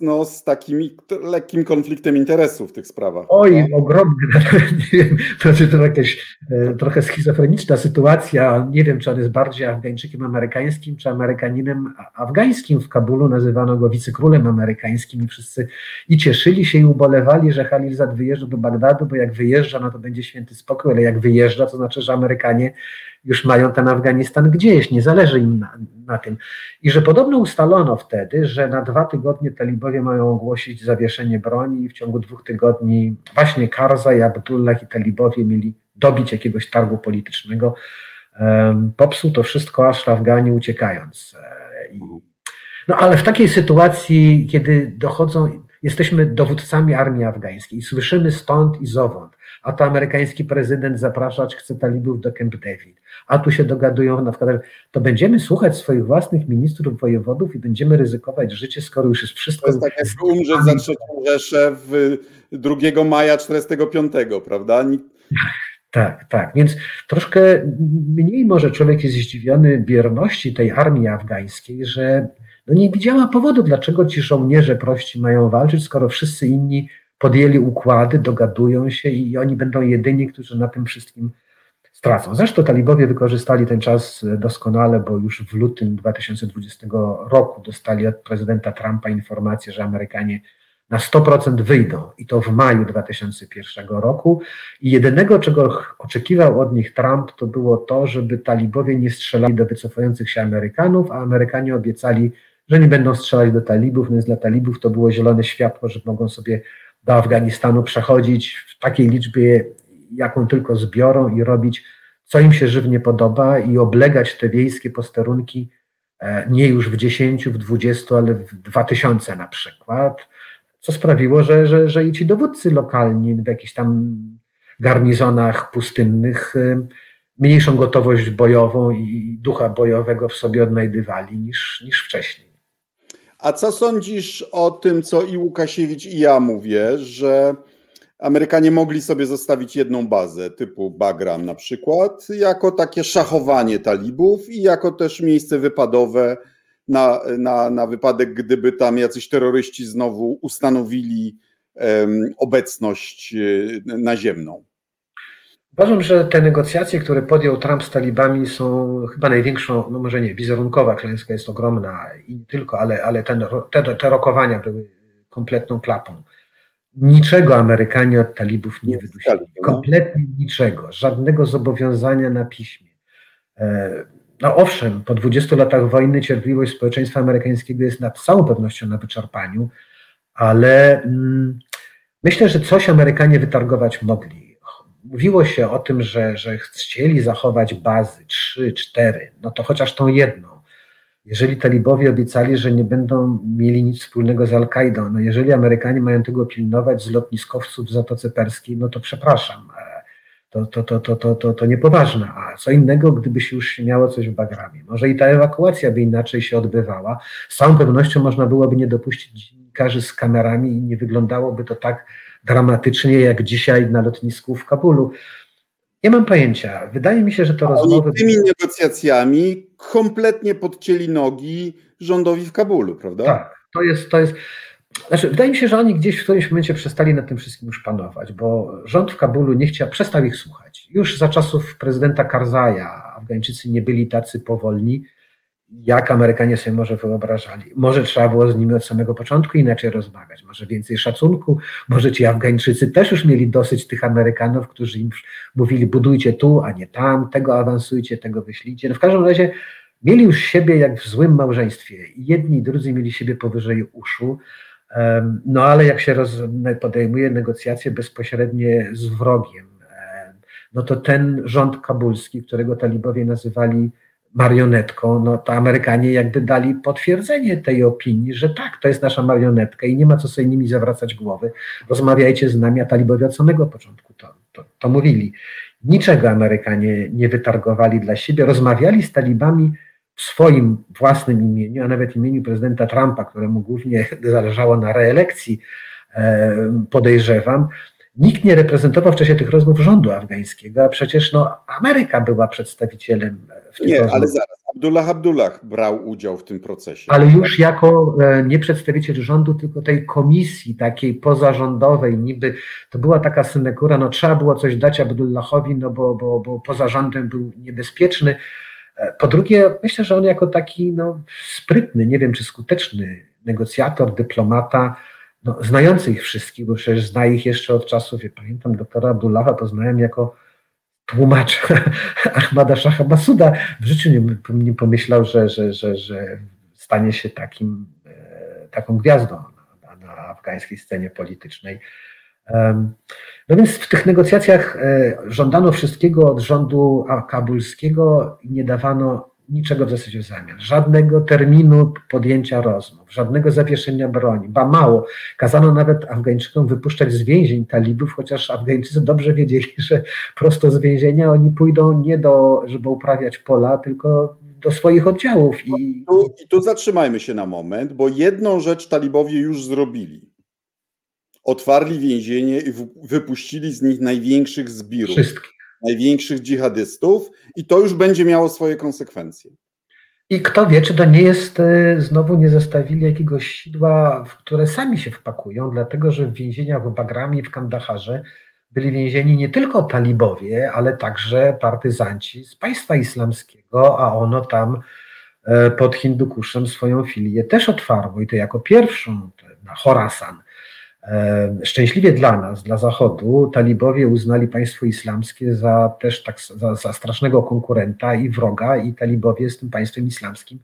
No, z takim lekkim konfliktem interesów w tych sprawach. Oj, prawda? ogromny. <laughs> Wiem, to, jakaś e, trochę schizofreniczna sytuacja. Nie wiem, czy on jest bardziej Afgańczykiem amerykańskim, czy Amerykaninem afgańskim. W Kabulu nazywano go wicekrólem amerykańskim i wszyscy i cieszyli się i ubolewali, że Halilzad wyjeżdża do Bagdadu, bo jak wyjeżdża, no to będzie święty spokój, ale jak wyjeżdża, to znaczy, że Amerykanie już mają ten Afganistan gdzieś, nie zależy im na, na, tym. I że podobno ustalono wtedy, że na dwa tygodnie talibowie mają ogłosić zawieszenie broni i w ciągu dwóch tygodni właśnie Karzaj, Abdullah i talibowie mieli dobić jakiegoś targu politycznego. Popsuł to wszystko Ashraf Ghani uciekając. E, no ale w takiej sytuacji, kiedy dochodzą, jesteśmy dowódcami armii afgańskiej i słyszymy stąd i zowąd, a to amerykański prezydent zapraszać chce talibów do Camp David, a tu się dogadują na przykład, to będziemy słuchać swoich własnych ministrów, wojewodów i będziemy ryzykować życie, skoro już jest wszystko... To jest tak jak umrzeć za trzecią Rzeszę w 2 maja 45, prawda? Tak, tak. Więc troszkę mniej może człowiek jest zdziwiony bierności tej armii afgańskiej, że no nie widziała powodu, dlaczego ci żołnierze prości mają walczyć, skoro wszyscy inni podjęli układy, dogadują się i oni będą jedyni, którzy na tym wszystkim stracą. Zresztą talibowie wykorzystali ten czas doskonale, bo już w lutym 2020 roku dostali od prezydenta Trumpa informację, że Amerykanie na 100% wyjdą i to w maju 2001 roku. I jedynego, czego oczekiwał od nich Trump, to było to, żeby talibowie nie strzelali do wycofujących się Amerykanów, a Amerykanie obiecali, że nie będą strzelać do talibów, więc dla talibów to było zielone światło, że mogą sobie do Afganistanu przechodzić w takiej liczbie, jaką tylko zbiorą i robić, co im się żywnie podoba i oblegać te wiejskie posterunki e, nie już w 10, w 20, ale w 2000 na przykład, co sprawiło, że, że, że i ci dowódcy lokalni w jakichś tam garnizonach pustynnych e, mniejszą gotowość bojową i ducha bojowego w sobie odnajdywali niż, niż wcześniej. A co sądzisz o tym, co i Łukasiewicz, i ja mówię, że Amerykanie mogli sobie zostawić jedną bazę typu Bagram na przykład, jako takie szachowanie talibów i jako też miejsce wypadowe na, na, na wypadek, gdyby tam jacyś terroryści znowu ustanowili um, obecność e, naziemną. Uważam, że te negocjacje, które podjął Trump z talibami są chyba największą, no może nie, wizerunkowa klęska jest ogromna i nie tylko, ale, ale ten, te, te rokowania były kompletną klapą. Niczego Amerykanie od talibów nie wydusili. No. Kompletnie niczego. Żadnego zobowiązania na piśmie. E, no owszem, po 20 latach wojny cierpliwość społeczeństwa amerykańskiego jest na całą pewnością na wyczerpaniu, ale mm, myślę, że coś Amerykanie wytargować mogli. Mówiło się o tym, że, że chcieli zachować bazy, trzy, cztery, no to chociaż tą jedną. Jeżeli talibowie obiecali, że nie będą mieli nic wspólnego z Al-Kaidą, no jeżeli Amerykanie mają tego pilnować z lotniskowców w Zatoce Perskiej, no to przepraszam, e, to, to, to, to, to, to, to niepoważne. A co innego, gdyby się już miało coś w Bagramie. Może i ta ewakuacja by inaczej się odbywała. Z całą pewnością można byłoby nie dopuścić dziennikarzy z kamerami i nie wyglądałoby to tak dramatycznie jak dzisiaj na lotnisku w Kabulu. Nie mam pojęcia. Wydaje mi się, że to A rozmowy. tymi negocjacjami kompletnie podcięli nogi rządowi w Kabulu, prawda? Tak, to jest. To jest znaczy, wydaje mi się, że oni gdzieś w którymś momencie przestali nad tym wszystkim już panować, bo rząd w Kabulu nie chciał, przestał ich słuchać. Już za czasów prezydenta Karzaja Afgańczycy nie byli tacy powolni, jak Amerykanie sobie może wyobrażali. Może trzeba było z nimi od samego początku inaczej rozmawiać, może więcej szacunku, może ci Afgańczycy też już mieli dosyć tych Amerykanów, którzy im mówili budujcie tu, a nie tam, tego awansujcie, tego wyślijcie. No w każdym razie mieli już siebie jak w złym małżeństwie. Jedni i drudzy mieli siebie powyżej uszu. No ale jak się roz, podejmuje negocjacje bezpośrednie z wrogiem, no to ten rząd kabulski, którego talibowie nazywali marionetką, no to Amerykanie jakby dali potwierdzenie tej opinii, że tak, to jest nasza marionetka i nie ma co sobie nimi zawracać głowy. Rozmawiajcie z nami, a talibowie od samego początku to, to, to mówili. Niczego Amerykanie nie wytargowali dla siebie. Rozmawiali z talibami w swoim własnym imieniu, a nawet imieniu prezydenta Trumpa, któremu głównie <laughs> zależało na reelekcji, e, podejrzewam, Nikt nie reprezentował w czasie tych rozmów rządu afgańskiego, a przecież no, Ameryka była przedstawicielem w tym Nie, rozmów. ale zaraz, Abdullah Abdullah brał udział w tym procesie. Ale już jako e, nie przedstawiciel rządu, tylko tej komisji takiej pozarządowej, niby to była taka synekura, no trzeba było coś dać Abdullahowi, no bo, bo, bo poza rządem był niebezpieczny. E, po drugie, myślę, że on jako taki no, sprytny, nie wiem czy skuteczny negocjator, dyplomata, no, znający ich wszystkich, bo przecież zna ich jeszcze od czasów, ja pamiętam doktora Abdullaha poznałem jako tłumacz <laughs> Ahmada Shaha Masuda. W życiu nie, nie pomyślał, że, że, że, że stanie się takim, e, taką gwiazdą na, na afgańskiej scenie politycznej. No więc w tych negocjacjach e, żądano wszystkiego od rządu kabulskiego i nie dawano niczego w zasadzie w zamian. Żadnego terminu podjęcia rozmów, żadnego zawieszenia broni, ba mało. Kazano nawet Afgańczykom wypuszczać z więzień talibów, chociaż Afgańczycy dobrze wiedzieli, że prosto z więzienia oni pójdą nie do, żeby uprawiać pola, tylko do swoich oddziałów. I, tu, I tu zatrzymajmy się na moment, bo jedną rzecz talibowie już zrobili. Otwarli więzienie i wypuścili z nich największych zbirów. Wszystkich największych dżihadystów i to już będzie miało swoje konsekwencje. I kto wie, czy to nie jest, e, znowu nie zostawili jakiegoś sidła, w które sami się wpakują, dlatego że w więzieniach w Bagrami w Kandaharze byli więzieni nie tylko talibowie, ale także partyzanci z państwa islamskiego, a ono tam e, pod Hindukuszem swoją filię też otwarło i to jako pierwszą na Chorasan. Szczęśliwie dla nas, dla Zachodu, talibowie uznali państwo islamskie za też tak, za, za, strasznego konkurenta i wroga, i talibowie z tym państwem islamskim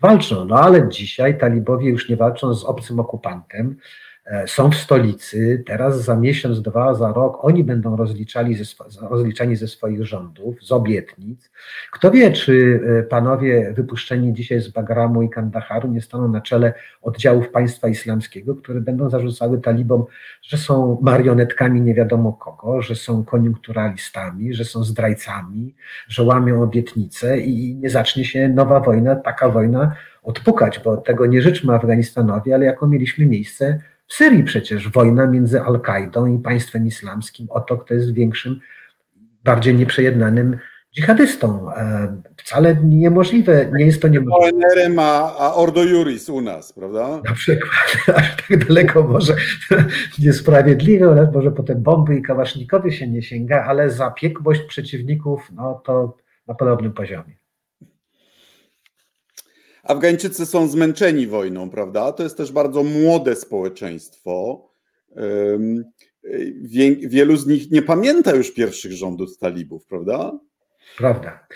walczą. No ale dzisiaj talibowie już nie walczą z obcym okupantem, są w stolicy, teraz za miesiąc, dwa, za rok oni będą rozliczali ze, rozliczani ze swoich rządów, z obietnic. Kto wie, czy e, panowie wypuszczeni dzisiaj z Bagramu i Kandaharu nie staną na czele oddziałów państwa islamskiego, które będą zarzucały talibom, że są marionetkami nie wiadomo kogo, że są koniunkturalistami, że są zdrajcami, że łamią obietnice i nie zacznie się nowa wojna, taka wojna, odpukać, bo tego nie życzmy Afganistanowi, ale jako mieliśmy miejsce w Syrii przecież, wojna między Al-Kaidą i państwem islamskim o to, kto jest większym, bardziej nieprzejednanym dżihadystą. E, wcale niemożliwe, nie jest to niemożliwe. ONR a, a Ordo Juris u nas, prawda? Na przykład, <laughs> aż tak daleko może <laughs> niesprawiedliwe, ale może potem bomby i kałasznikowy się nie sięga, ale zapiekłość przeciwników, no to na podobnym poziomie. Afgańczycy są zmęczeni wojną, prawda? To jest też bardzo młode społeczeństwo. Wielu z nich nie pamięta już pierwszych rządów talibów, prawda? Prawda.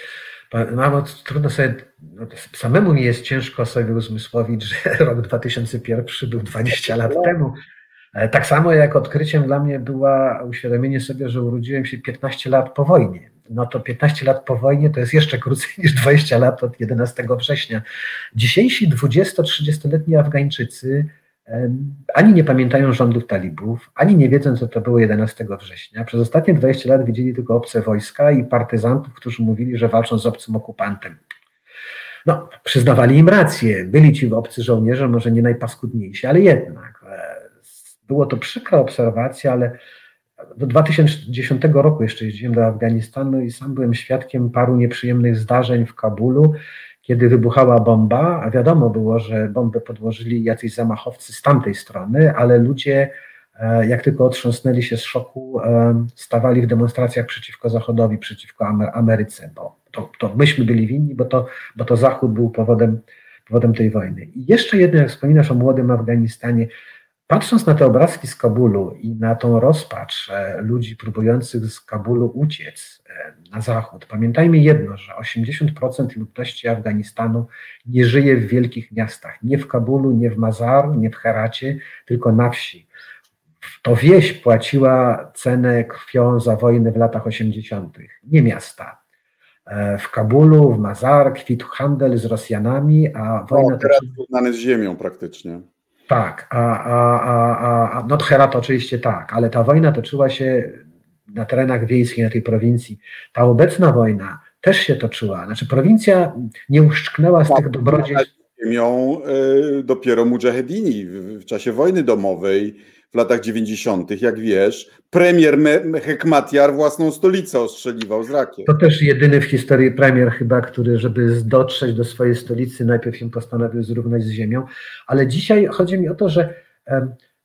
Nawet trudno sobie, no samemu mi jest ciężko sobie uzmysłowić, że <laughs> rok 2001 był 20 lat temu. E, tak samo jak odkryciem dla mnie była uświadomienie sobie, że urodziłem się 15 lat po wojnie. No to 15 lat po wojnie to jest jeszcze krócej niż 20 lat od 11 września. Dzisiejsi 20-30-letni Afgańczycy ani nie pamiętają rządów talibów, ani nie wiedzą, co to było 11 września. Przez ostatnie 20 lat widzieli tylko obce wojska i partyzantów, którzy mówili, że walczą z obcym okupantem. No, przyznawali im rację. Byli ci obcy żołnierze, może nie najpaskudniejsi, ale jednak. E, było to przykra obserwacja, ale do 2010 roku jeszcze jeździłem do Afganistanu i sam byłem świadkiem paru nieprzyjemnych zdarzeń w Kabulu, kiedy wybuchała bomba, a wiadomo było, że bombę podłożyli jacyś zamachowcy z tamtej strony, ale ludzie, e, jak tylko otrząsnęli się z szoku, e, stawali w demonstracjach przeciwko Zachodowi, przeciwko Ameryce, bo to, to myśmy byli winni, bo to, bo to Zachód był powodem, powodem tej wojny. I jeszcze jedno, jak wspominasz o młodym Afganistanie, Patrząc na te obrazki z Kabulu i na tą rozpacz e, ludzi próbujących z Kabulu uciec e, na zachód, pamiętajmy jedno, że 80% ludności Afganistanu nie żyje w wielkich miastach. Nie w Kabulu, nie w Mazar, nie w Heracie, tylko na wsi. To wieś płaciła cenę krwią za wojnę w latach 80., nie miasta. E, w Kabulu, w Mazar kwitł handel z Rosjanami, a wojna... No, teraz też... z ziemią praktycznie. Tak, a, a, a, a to oczywiście tak, ale ta wojna toczyła się na terenach wiejskich, na tej prowincji. Ta obecna wojna też się toczyła. Znaczy, prowincja nie uszczknęła z tak, tych dobrodziejstw. Ziemią y, dopiero mujahedini w, w czasie wojny domowej w latach 90., jak wiesz, premier Hekmatiar własną stolicę ostrzeliwał z rakiet. To też jedyny w historii premier chyba, który, żeby dotrzeć do swojej stolicy, najpierw się postanowił zrównać z ziemią. Ale dzisiaj chodzi mi o to, że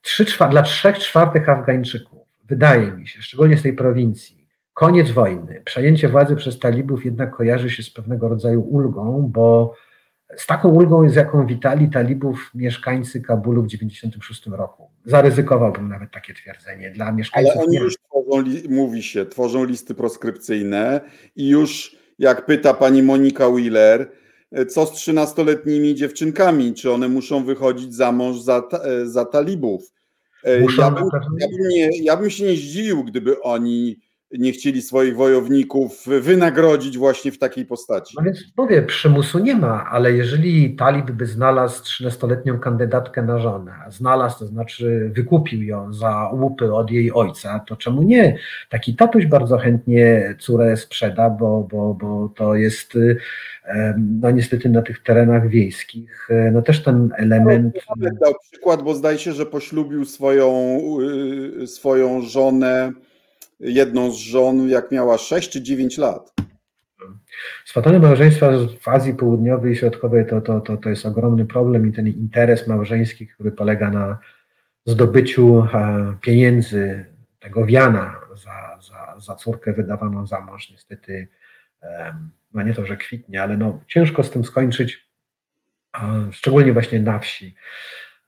trzy, dla trzech czwartych Afgańczyków, wydaje mi się, szczególnie z tej prowincji, koniec wojny, przejęcie władzy przez talibów jednak kojarzy się z pewnego rodzaju ulgą, bo z taką ulgą, z jaką witali talibów mieszkańcy Kabulu w 1996 roku. Zaryzykowałbym nawet takie twierdzenie dla mieszkańców. Ale oni już tworzą, mówi się, tworzą listy proskrypcyjne i już jak pyta pani Monika Wheeler, co z 13-letnimi dziewczynkami, czy one muszą wychodzić za mąż za, za talibów. Muszą ja, bym, ja, bym nie, ja bym się nie zdziwił, gdyby oni nie chcieli swoich wojowników wynagrodzić właśnie w takiej postaci. No więc mówię, przymusu nie ma, ale jeżeli talib by znalazł 13-letnią kandydatkę na żonę, znalazł, to znaczy wykupił ją za łupy od jej ojca, to czemu nie? Taki tatuś bardzo chętnie córę sprzeda, bo, bo, bo to jest no niestety na tych terenach wiejskich, no też ten element... No, dał przykład, bo zdaje się, że poślubił swoją, y, swoją żonę jedną z żon, jak miała 6 czy 9 lat. Swatane małżeństwa w Azji Południowej i Środkowej to, to, to, to jest ogromny problem i ten interes małżeński, który polega na zdobyciu e, pieniędzy, tego wiana za, za, za córkę wydawaną za mąż, niestety, no nie to, że kwitnie, ale no ciężko z tym skończyć, szczególnie właśnie na wsi.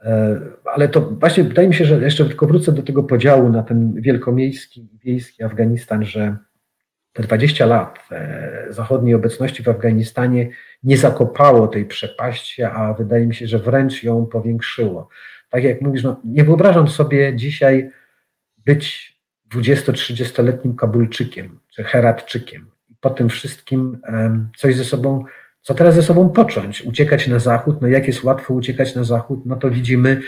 E, ale to właśnie wydaje mi się, że jeszcze tylko wrócę do tego podziału na ten wielkomiejski i wiejski Afganistan, że te 20 lat e, zachodniej obecności w Afganistanie nie zakopało tej przepaści, a wydaje mi się, że wręcz ją powiększyło. Tak jak mówisz, no, nie wyobrażam sobie dzisiaj być 20-30-letnim Kabulczykiem czy Heratczykiem i po tym wszystkim coś ze sobą co teraz ze sobą począć? Uciekać na zachód? No jak jest łatwo uciekać na zachód? No to widzimy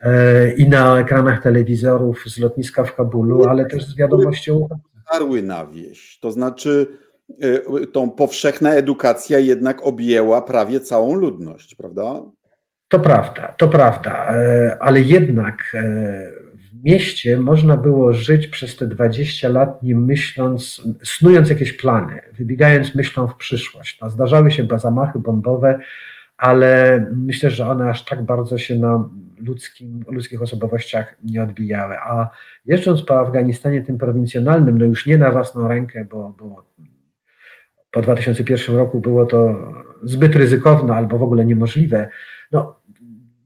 e, i na ekranach telewizorów z lotniska w Kabulu, ale też z wiadomością. Dotarły na wieś. To znaczy, tą powszechna edukacja jednak objęła prawie całą ludność, prawda? To prawda, to prawda, ale jednak mieście można było żyć przez te 20 lat nie myśląc, snując jakieś plany, wybiegając myślą w przyszłość. No, zdarzały się zamachy bombowe, ale myślę, że one aż tak bardzo się na ludzkim, ludzkich osobowościach nie odbijały. A jeżdżąc po Afganistanie tym prowincjonalnym, no już nie na własną rękę, bo, bo po 2001 roku było to zbyt ryzykowne albo w ogóle niemożliwe, no,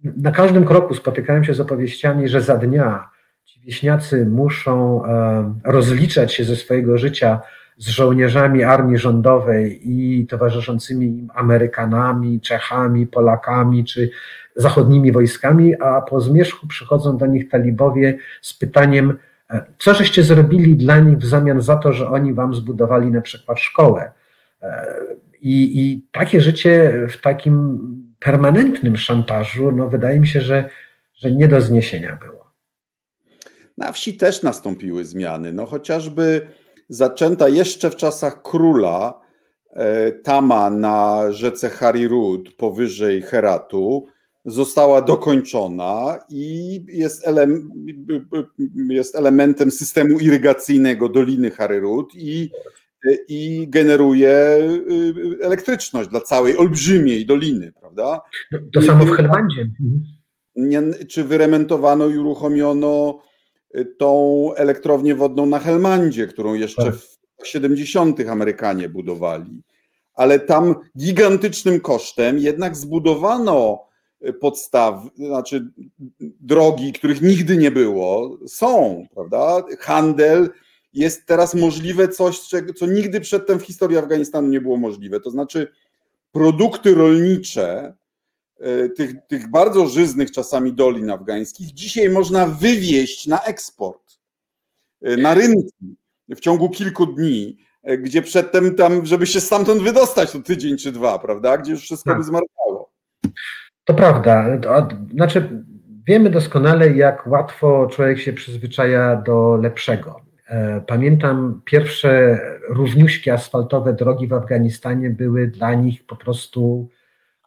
na każdym kroku spotykałem się z opowieściami, że za dnia ci wieśniacy muszą e, rozliczać się ze swojego życia z żołnierzami armii rządowej i towarzyszącymi im Amerykanami, Czechami, Polakami czy zachodnimi wojskami, a po zmierzchu przychodzą do nich talibowie z pytaniem, e, co żeście zrobili dla nich w zamian za to, że oni wam zbudowali na przykład szkołę. E, I, i takie życie w takim permanentnym szantażu, no wydaje mi się, że, że nie do zniesienia było. Na wsi też nastąpiły zmiany. No chociażby zaczęta jeszcze w czasach króla e, tama na rzece Harirud powyżej Heratu została dokończona i jest, ele jest elementem systemu irygacyjnego Doliny Harirud i, i generuje y, elektryczność dla całej olbrzymiej doliny, prawda? To samo w Helmandzie. Czy wyremontowano i uruchomiono tą elektrownię wodną na Helmandzie, którą jeszcze tak. w 70. Amerykanie budowali. Ale tam gigantycznym kosztem jednak zbudowano podstaw, znaczy drogi, których nigdy nie było, są, prawda? Handel jest teraz możliwe coś, co nigdy przedtem w historii Afganistanu nie było możliwe. To znaczy produkty rolnicze tych, tych bardzo żyznych czasami dolin afgańskich dzisiaj można wywieźć na eksport, e, na rynki w ciągu kilku dni, e, gdzie przedtem tam, żeby się stamtąd wydostać, to tydzień czy dwa, prawda? Gdzie już wszystko tak. by zmarnowało. To prawda. Znaczy, wiemy doskonale, jak łatwo człowiek się przyzwyczaja do lepszego. Pamiętam pierwsze równiuśkie asfaltowe drogi w Afganistanie były dla nich po prostu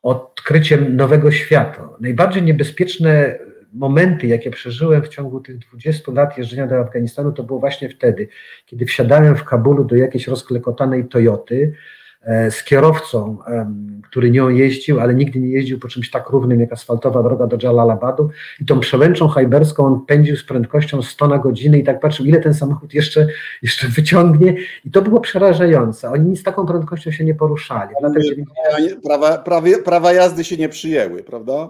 odkryciem nowego świata. Najbardziej niebezpieczne momenty, jakie przeżyłem w ciągu tych 20 lat jeżdżenia do Afganistanu, to było właśnie wtedy, kiedy wsiadałem w Kabulu do jakiejś rozklekotanej Toyoty, z kierowcą, który nią jeździł, ale nigdy nie jeździł po czymś tak równym jak asfaltowa droga do Jalalabadu i tą przełęczą hajberską on pędził z prędkością 100 na godzinę i tak patrzył, ile ten samochód jeszcze, jeszcze wyciągnie i to było przerażające. Oni z taką prędkością się nie poruszali. Prawa, prawie, prawa jazdy się nie przyjęły, prawda?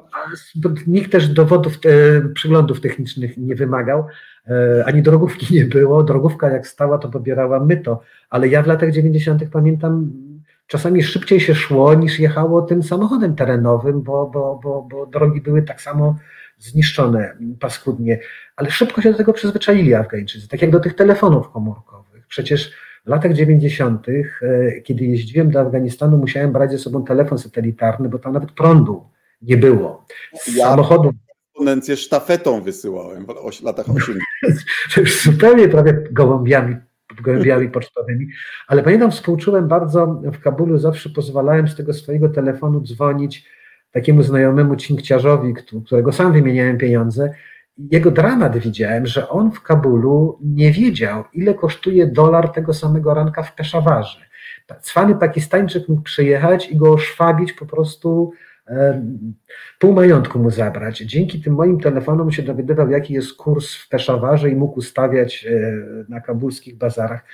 Nikt też dowodów, te, przyglądów technicznych nie wymagał, e, ani drogówki <laughs> nie było. Drogówka jak stała, to pobierała myto, ale ja w latach 90. pamiętam czasami szybciej się szło niż jechało tym samochodem terenowym, bo, bo, bo, bo drogi były tak samo zniszczone paskudnie, ale szybko się do tego przyzwyczaili Afgańczycy, tak jak do tych telefonów komórkowych. Przecież w latach 90., e, kiedy jeździłem do Afganistanu, musiałem brać ze sobą telefon satelitarny, bo tam nawet prądu nie było. Z ja samochodu. Korespondencję sztafetą wysyłałem w latach 80. <laughs> Zupełnie prawie gołąbiami gołębiami pocztowymi, ale pamiętam, współczułem bardzo w Kabulu, zawsze pozwalałem z tego swojego telefonu dzwonić takiemu znajomemu cinkciarzowi, którego sam wymieniałem pieniądze. Jego dramat widziałem, że on w Kabulu nie wiedział, ile kosztuje dolar tego samego ranka w Peszawarze. Cwany Pakistańczyk mógł przyjechać i go oszwabić po prostu pół majątku mu zabrać. Dzięki tym moim telefonom się dowiadywał, jaki jest kurs w Peszawarze i mógł ustawiać e, na kabulskich bazarach.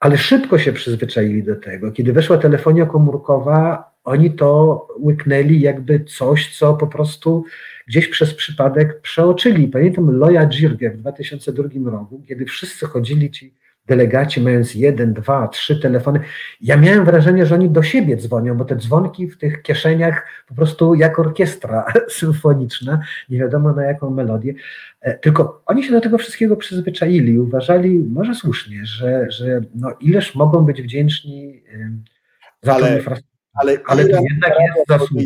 Ale szybko się przyzwyczaili do tego. Kiedy weszła telefonia komórkowa, oni to łyknęli jakby coś, co po prostu gdzieś przez przypadek przeoczyli. Pamiętam Loja Dżirgę w 2002 roku, kiedy wszyscy chodzili ci delegaci mając jeden, dwa, trzy telefony. Ja miałem wrażenie, że oni do siebie dzwonią, bo te dzwonki w tych kieszeniach po prostu jak orkiestra <laughs> symfoniczna, nie wiadomo na jaką melodię. E, tylko oni się do tego wszystkiego przyzwyczaili, uważali, może słusznie, że, że no ileż mogą być wdzięczni za ale, tą infrastrukturę. Ale, ale to jednak jest zasługa.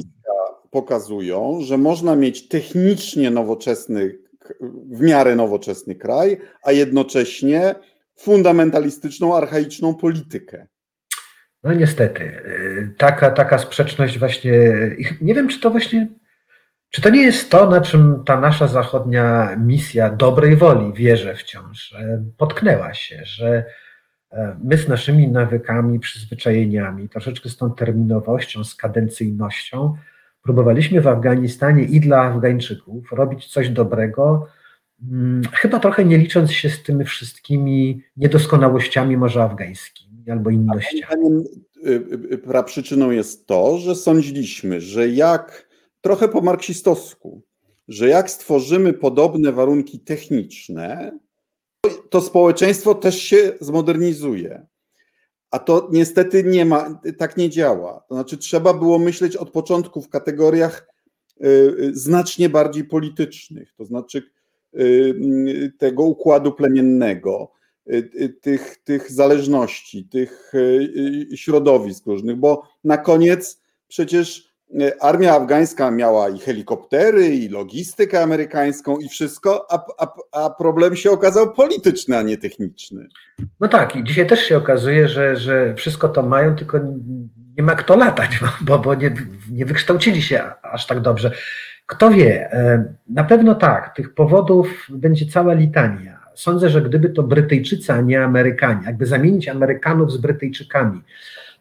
Pokazują, że można mieć technicznie nowoczesny, w miarę nowoczesny kraj, a jednocześnie fundamentalistyczną, archaiczną politykę. No niestety, taka, taka sprzeczność właśnie, nie wiem czy to właśnie, czy to nie jest to, na czym ta nasza zachodnia misja dobrej woli, wierzę wciąż, potknęła się, że e, my z naszymi nawykami, przyzwyczajeniami, troszeczkę z tą terminowością, z kadencyjnością, próbowaliśmy w Afganistanie i dla Afgańczyków robić coś dobrego, chyba trochę nie licząc się z tymi wszystkimi niedoskonałościami może afgańskimi albo innościami. Y, y, praprzyczyną jest to, że sądziliśmy, że jak trochę po marksistowsku, że jak stworzymy podobne warunki techniczne, to społeczeństwo też się zmodernizuje. A to niestety nie ma, tak nie działa. To znaczy, trzeba było myśleć od początku w kategoriach y, znacznie bardziej politycznych, to znaczy tego układu plemiennego, Y, y, tych, tych zależności, tych y, środowisk różnych, bo na koniec przecież armia afgańska miała i helikoptery, i logistykę amerykańską, i wszystko, a, a, a problem się okazał polityczny, a nie techniczny. No tak, i dzisiaj też się okazuje, że, że wszystko to mają, tylko nie ma kto latać, bo, bo nie, nie wykształcili się aż tak dobrze. Kto wie, e, na pewno tak, tych powodów będzie cała litania Sądzę, że gdyby to Brytyjczycy, a nie Amerykanie, jakby zamienić Amerykanów z Brytyjczykami,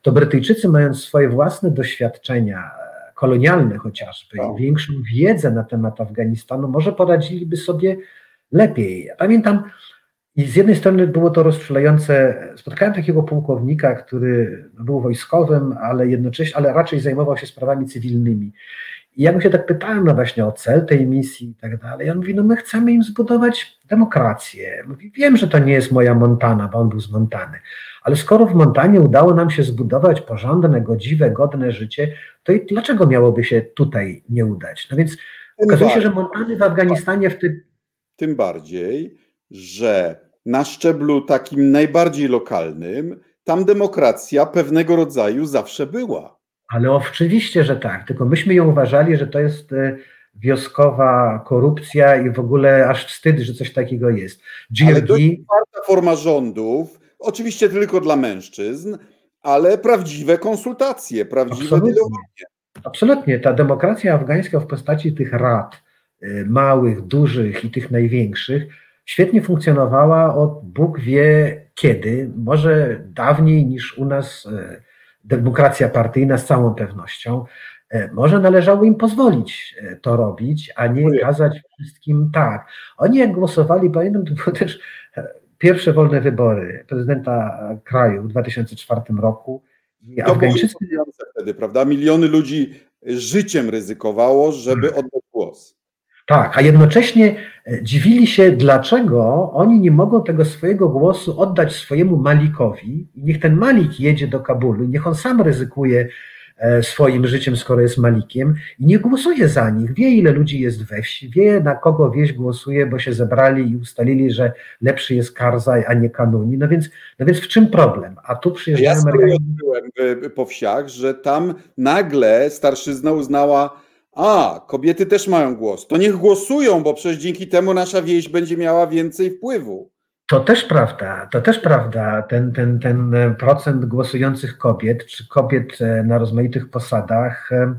to Brytyjczycy, mając swoje własne doświadczenia kolonialne chociażby i większą wiedzę na temat Afganistanu, może poradziliby sobie lepiej. Ja pamiętam, i z jednej strony było to rozczulające. Spotkałem takiego pułkownika, który był wojskowym, ale jednocześnie, ale raczej zajmował się sprawami cywilnymi. I ja mu się tak pytałem no właśnie o cel tej misji i tak dalej. On mówi, no my chcemy im zbudować demokrację. Mówi, wiem, że to nie jest moja Montana, bo on był z Montany, ale skoro w Montanie udało nam się zbudować porządne, godziwe, godne życie, to i dlaczego miałoby się tutaj nie udać? No więc tym okazuje się, że Montany w Afganistanie w tym... Tym bardziej, że na szczeblu takim najbardziej lokalnym, tam demokracja pewnego rodzaju zawsze była. Ale oczywiście, że tak, tylko myśmy ją uważali, że to jest e, wioskowa korupcja i w ogóle aż wstyd, że coś takiego jest. Ale to jest czwarta forma rządów, oczywiście tylko dla mężczyzn, ale prawdziwe konsultacje, prawdziwe dialogie. Absolutnie. Ta demokracja afgańska w postaci tych rad, e, małych, dużych i tych największych, świetnie funkcjonowała od Bóg wie kiedy, może dawniej niż u nas e, demokracja partyjna z całą pewnością. E, może należało im pozwolić e, to robić, a nie kazać wszystkim tak. Oni jak głosowali, pamiętam, to były też e, pierwsze wolne wybory prezydenta kraju w 2004 roku. I to Afgańczycy... wtedy, prawda? Miliony ludzi życiem ryzykowało, żeby hmm. oddać. Tak, a jednocześnie e, dziwili się, dlaczego oni nie mogą tego swojego głosu oddać swojemu Malikowi. Niech ten Malik jedzie do Kabulu, niech on sam ryzykuje e, swoim życiem, skoro jest Malikiem i nie głosuje za nich. Wie, ile ludzi jest we wsi, wie, na kogo wieś głosuje, bo się zebrali i ustalili, że lepszy jest Karzaj, a nie Kanuni. No więc, no więc w czym problem? A tu przyjeżdżają ja Amerykanie. Ja po wsiach, że tam nagle starszyzna uznała, a, kobiety też mają głos. To niech głosują, bo przecież dzięki temu nasza wieś będzie miała więcej wpływu. To też prawda, to też prawda. Ten, ten, ten procent głosujących kobiet, czy kobiet e, na rozmaitych posadach, e,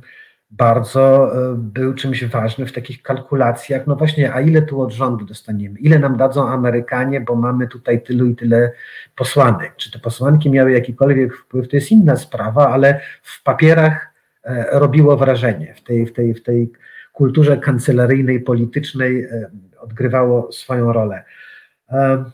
bardzo e, był czymś ważnym w takich kalkulacjach. No właśnie, a ile tu od rządu dostaniemy? Ile nam dadzą Amerykanie, bo mamy tutaj tylu i tyle posłanek? Czy te posłanki miały jakikolwiek wpływ? To jest inna sprawa, ale w papierach E, robiło wrażenie. W tej, w tej, w tej kulturze kancelaryjnej, politycznej e, odgrywało swoją rolę. E,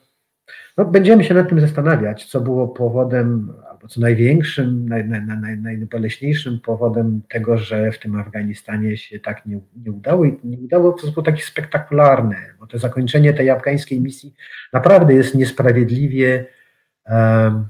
no, będziemy się nad tym zastanawiać, co było powodem, albo co największym, naj, naj, naj, najboleśniejszym powodem tego, że w tym Afganistanie się tak nie, nie udało i nie udało w sposób taki spektakularny, bo to zakończenie tej afgańskiej misji naprawdę jest niesprawiedliwie um,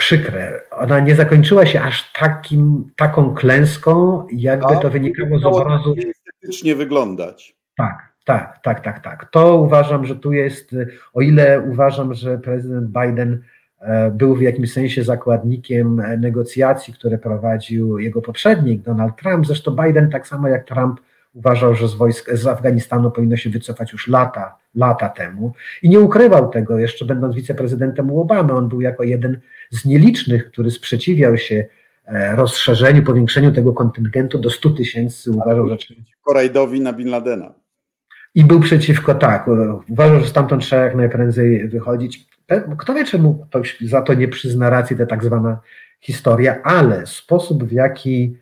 przykre. Ona nie zakończyła się aż takim, taką klęską, jakby to wynikało z obrazu. estetycznie wyglądać. Tak, tak, tak, tak, tak. To uważam, że tu jest, o ile uważam, że prezydent Biden e, był w jakimś sensie zakładnikiem negocjacji, które prowadził jego poprzednik Donald Trump. Zresztą Biden, tak samo jak Trump, uważał, że z wojsk z Afganistanu powinno się wycofać już lata, lata temu i nie ukrywał tego, jeszcze będąc wiceprezydentem u Obamy. On był jako jeden z nielicznych, który sprzeciwiał się e, rozszerzeniu, powiększeniu tego kontyngentu do 100 tysięcy. Uważał, że. Korajdowi na Bin Ladena. I był przeciwko, tak. Uważał, że stamtąd trzeba jak najprędzej wychodzić. Kto wie, czemu ktoś za to nie przyzna racji, ta tak zwana historia, ale sposób, w jaki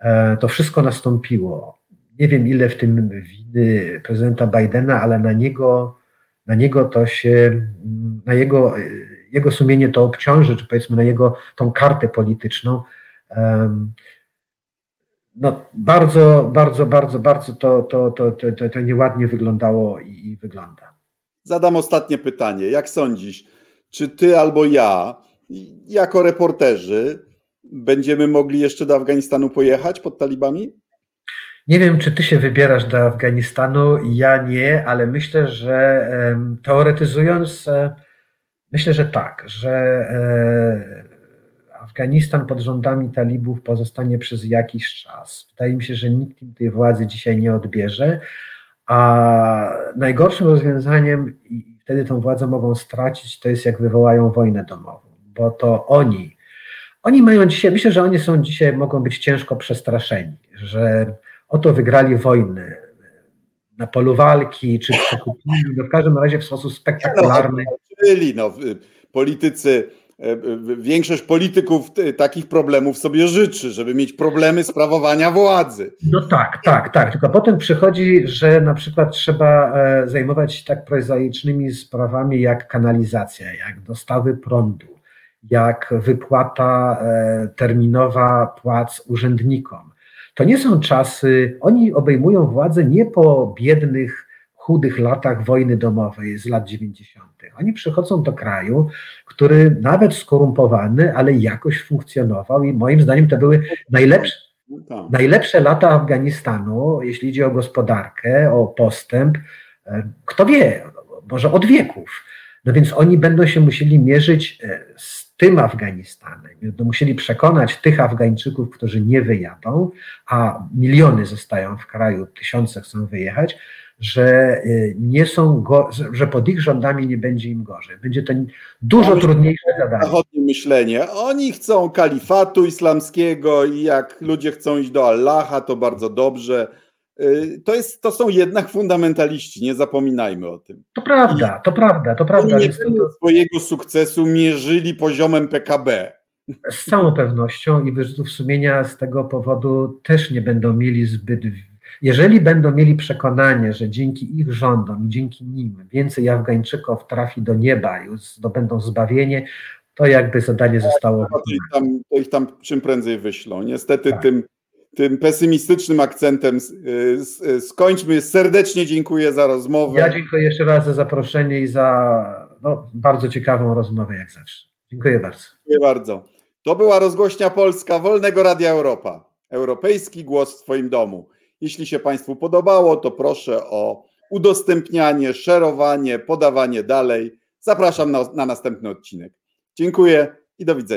e, to wszystko nastąpiło, nie wiem ile w tym winy prezydenta Bidena, ale na niego, na niego to się, na jego, jego sumienie to obciąży, czy powiedzmy na jego tą kartę polityczną. No, bardzo, bardzo, bardzo, bardzo to, to, to, to, to nieładnie wyglądało i, i wygląda. Zadam ostatnie pytanie. Jak sądzisz, czy ty albo ja, jako reporterzy, będziemy mogli jeszcze do Afganistanu pojechać pod talibami? Nie wiem, czy ty się wybierasz do Afganistanu, ja nie, ale myślę, że teoretyzując, e, myślę, że tak, że e, Afganistan pod rządami talibów pozostanie przez jakiś czas. Wydaje mi się, że nikt im tej władzy dzisiaj nie odbierze, a najgorszym rozwiązaniem, i wtedy tą władzę mogą stracić, to jest jak wywołają wojnę domową, bo to oni, oni mają dzisiaj, myślę, że oni są dzisiaj, mogą być ciężko przestraszeni, że oto wygrali wojnę na polu walki, czy przekupili, no w każdym razie w sposób spektakularny. Czyli no, politycy, e, większość polityków takich problemów sobie życzy, żeby mieć problemy sprawowania władzy. No tak, tak, tak. Tylko potem przychodzi, że na przykład trzeba e, zajmować się tak prozaicznymi sprawami jak kanalizacja, jak dostawy prądu, jak wypłata e, terminowa płac urzędnikom to nie są czasy, oni obejmują władzę nie po biednych, chudych latach wojny domowej z lat 90. Oni przychodzą do kraju, który nawet skorumpowany, ale jakoś funkcjonował i moim zdaniem to były najlepsze, najlepsze lata Afganistanu, jeśli idzie o gospodarkę, o postęp. E, kto wie, może od wieków. No więc oni będą się musieli mierzyć e, z tym Afganistanem. Będą musieli przekonać tych Afgańczyków, którzy nie wyjadą, a miliony zostają w kraju, tysiące chcą wyjechać, że y, nie są, że pod ich rządami nie będzie im gorzej. Będzie to dużo trudniejsze zadanie. Zachodnie myślenie. Oni chcą kalifatu islamskiego i jak ludzie chcą iść do Allaha, to bardzo dobrze. Y, to, jest, to są jednak fundamentaliści, nie zapominajmy o tym. To prawda, to prawda, to prawda. Nie to... swojego sukcesu mierzyli poziomem PKB. Z całą pewnością i wyrzutów sumienia z tego powodu też nie będą mieli zbyt. Jeżeli będą mieli przekonanie, że dzięki ich rządom, dzięki nim więcej Afgańczyków trafi do nieba i zdobędą zbawienie, to jakby zadanie zostało. To ich tam, to ich tam czym prędzej wyślą. Niestety tak. tym tym pesymistycznym akcentem y, y, skończmy. Serdecznie dziękuję za rozmowę. Ja dziękuję jeszcze raz za zaproszenie i za no, bardzo ciekawą rozmowę, jak zawsze. Dziękuję bardzo. Dziękuję bardzo. To była rozgłośnia Polska Wolnego Radia Europa. Europejski głos w Twoim domu. Jeśli się Państwu podobało, to proszę o udostępnianie, szerowanie, podawanie dalej. Zapraszam na, na następny odcinek. Dziękuję i do widzenia.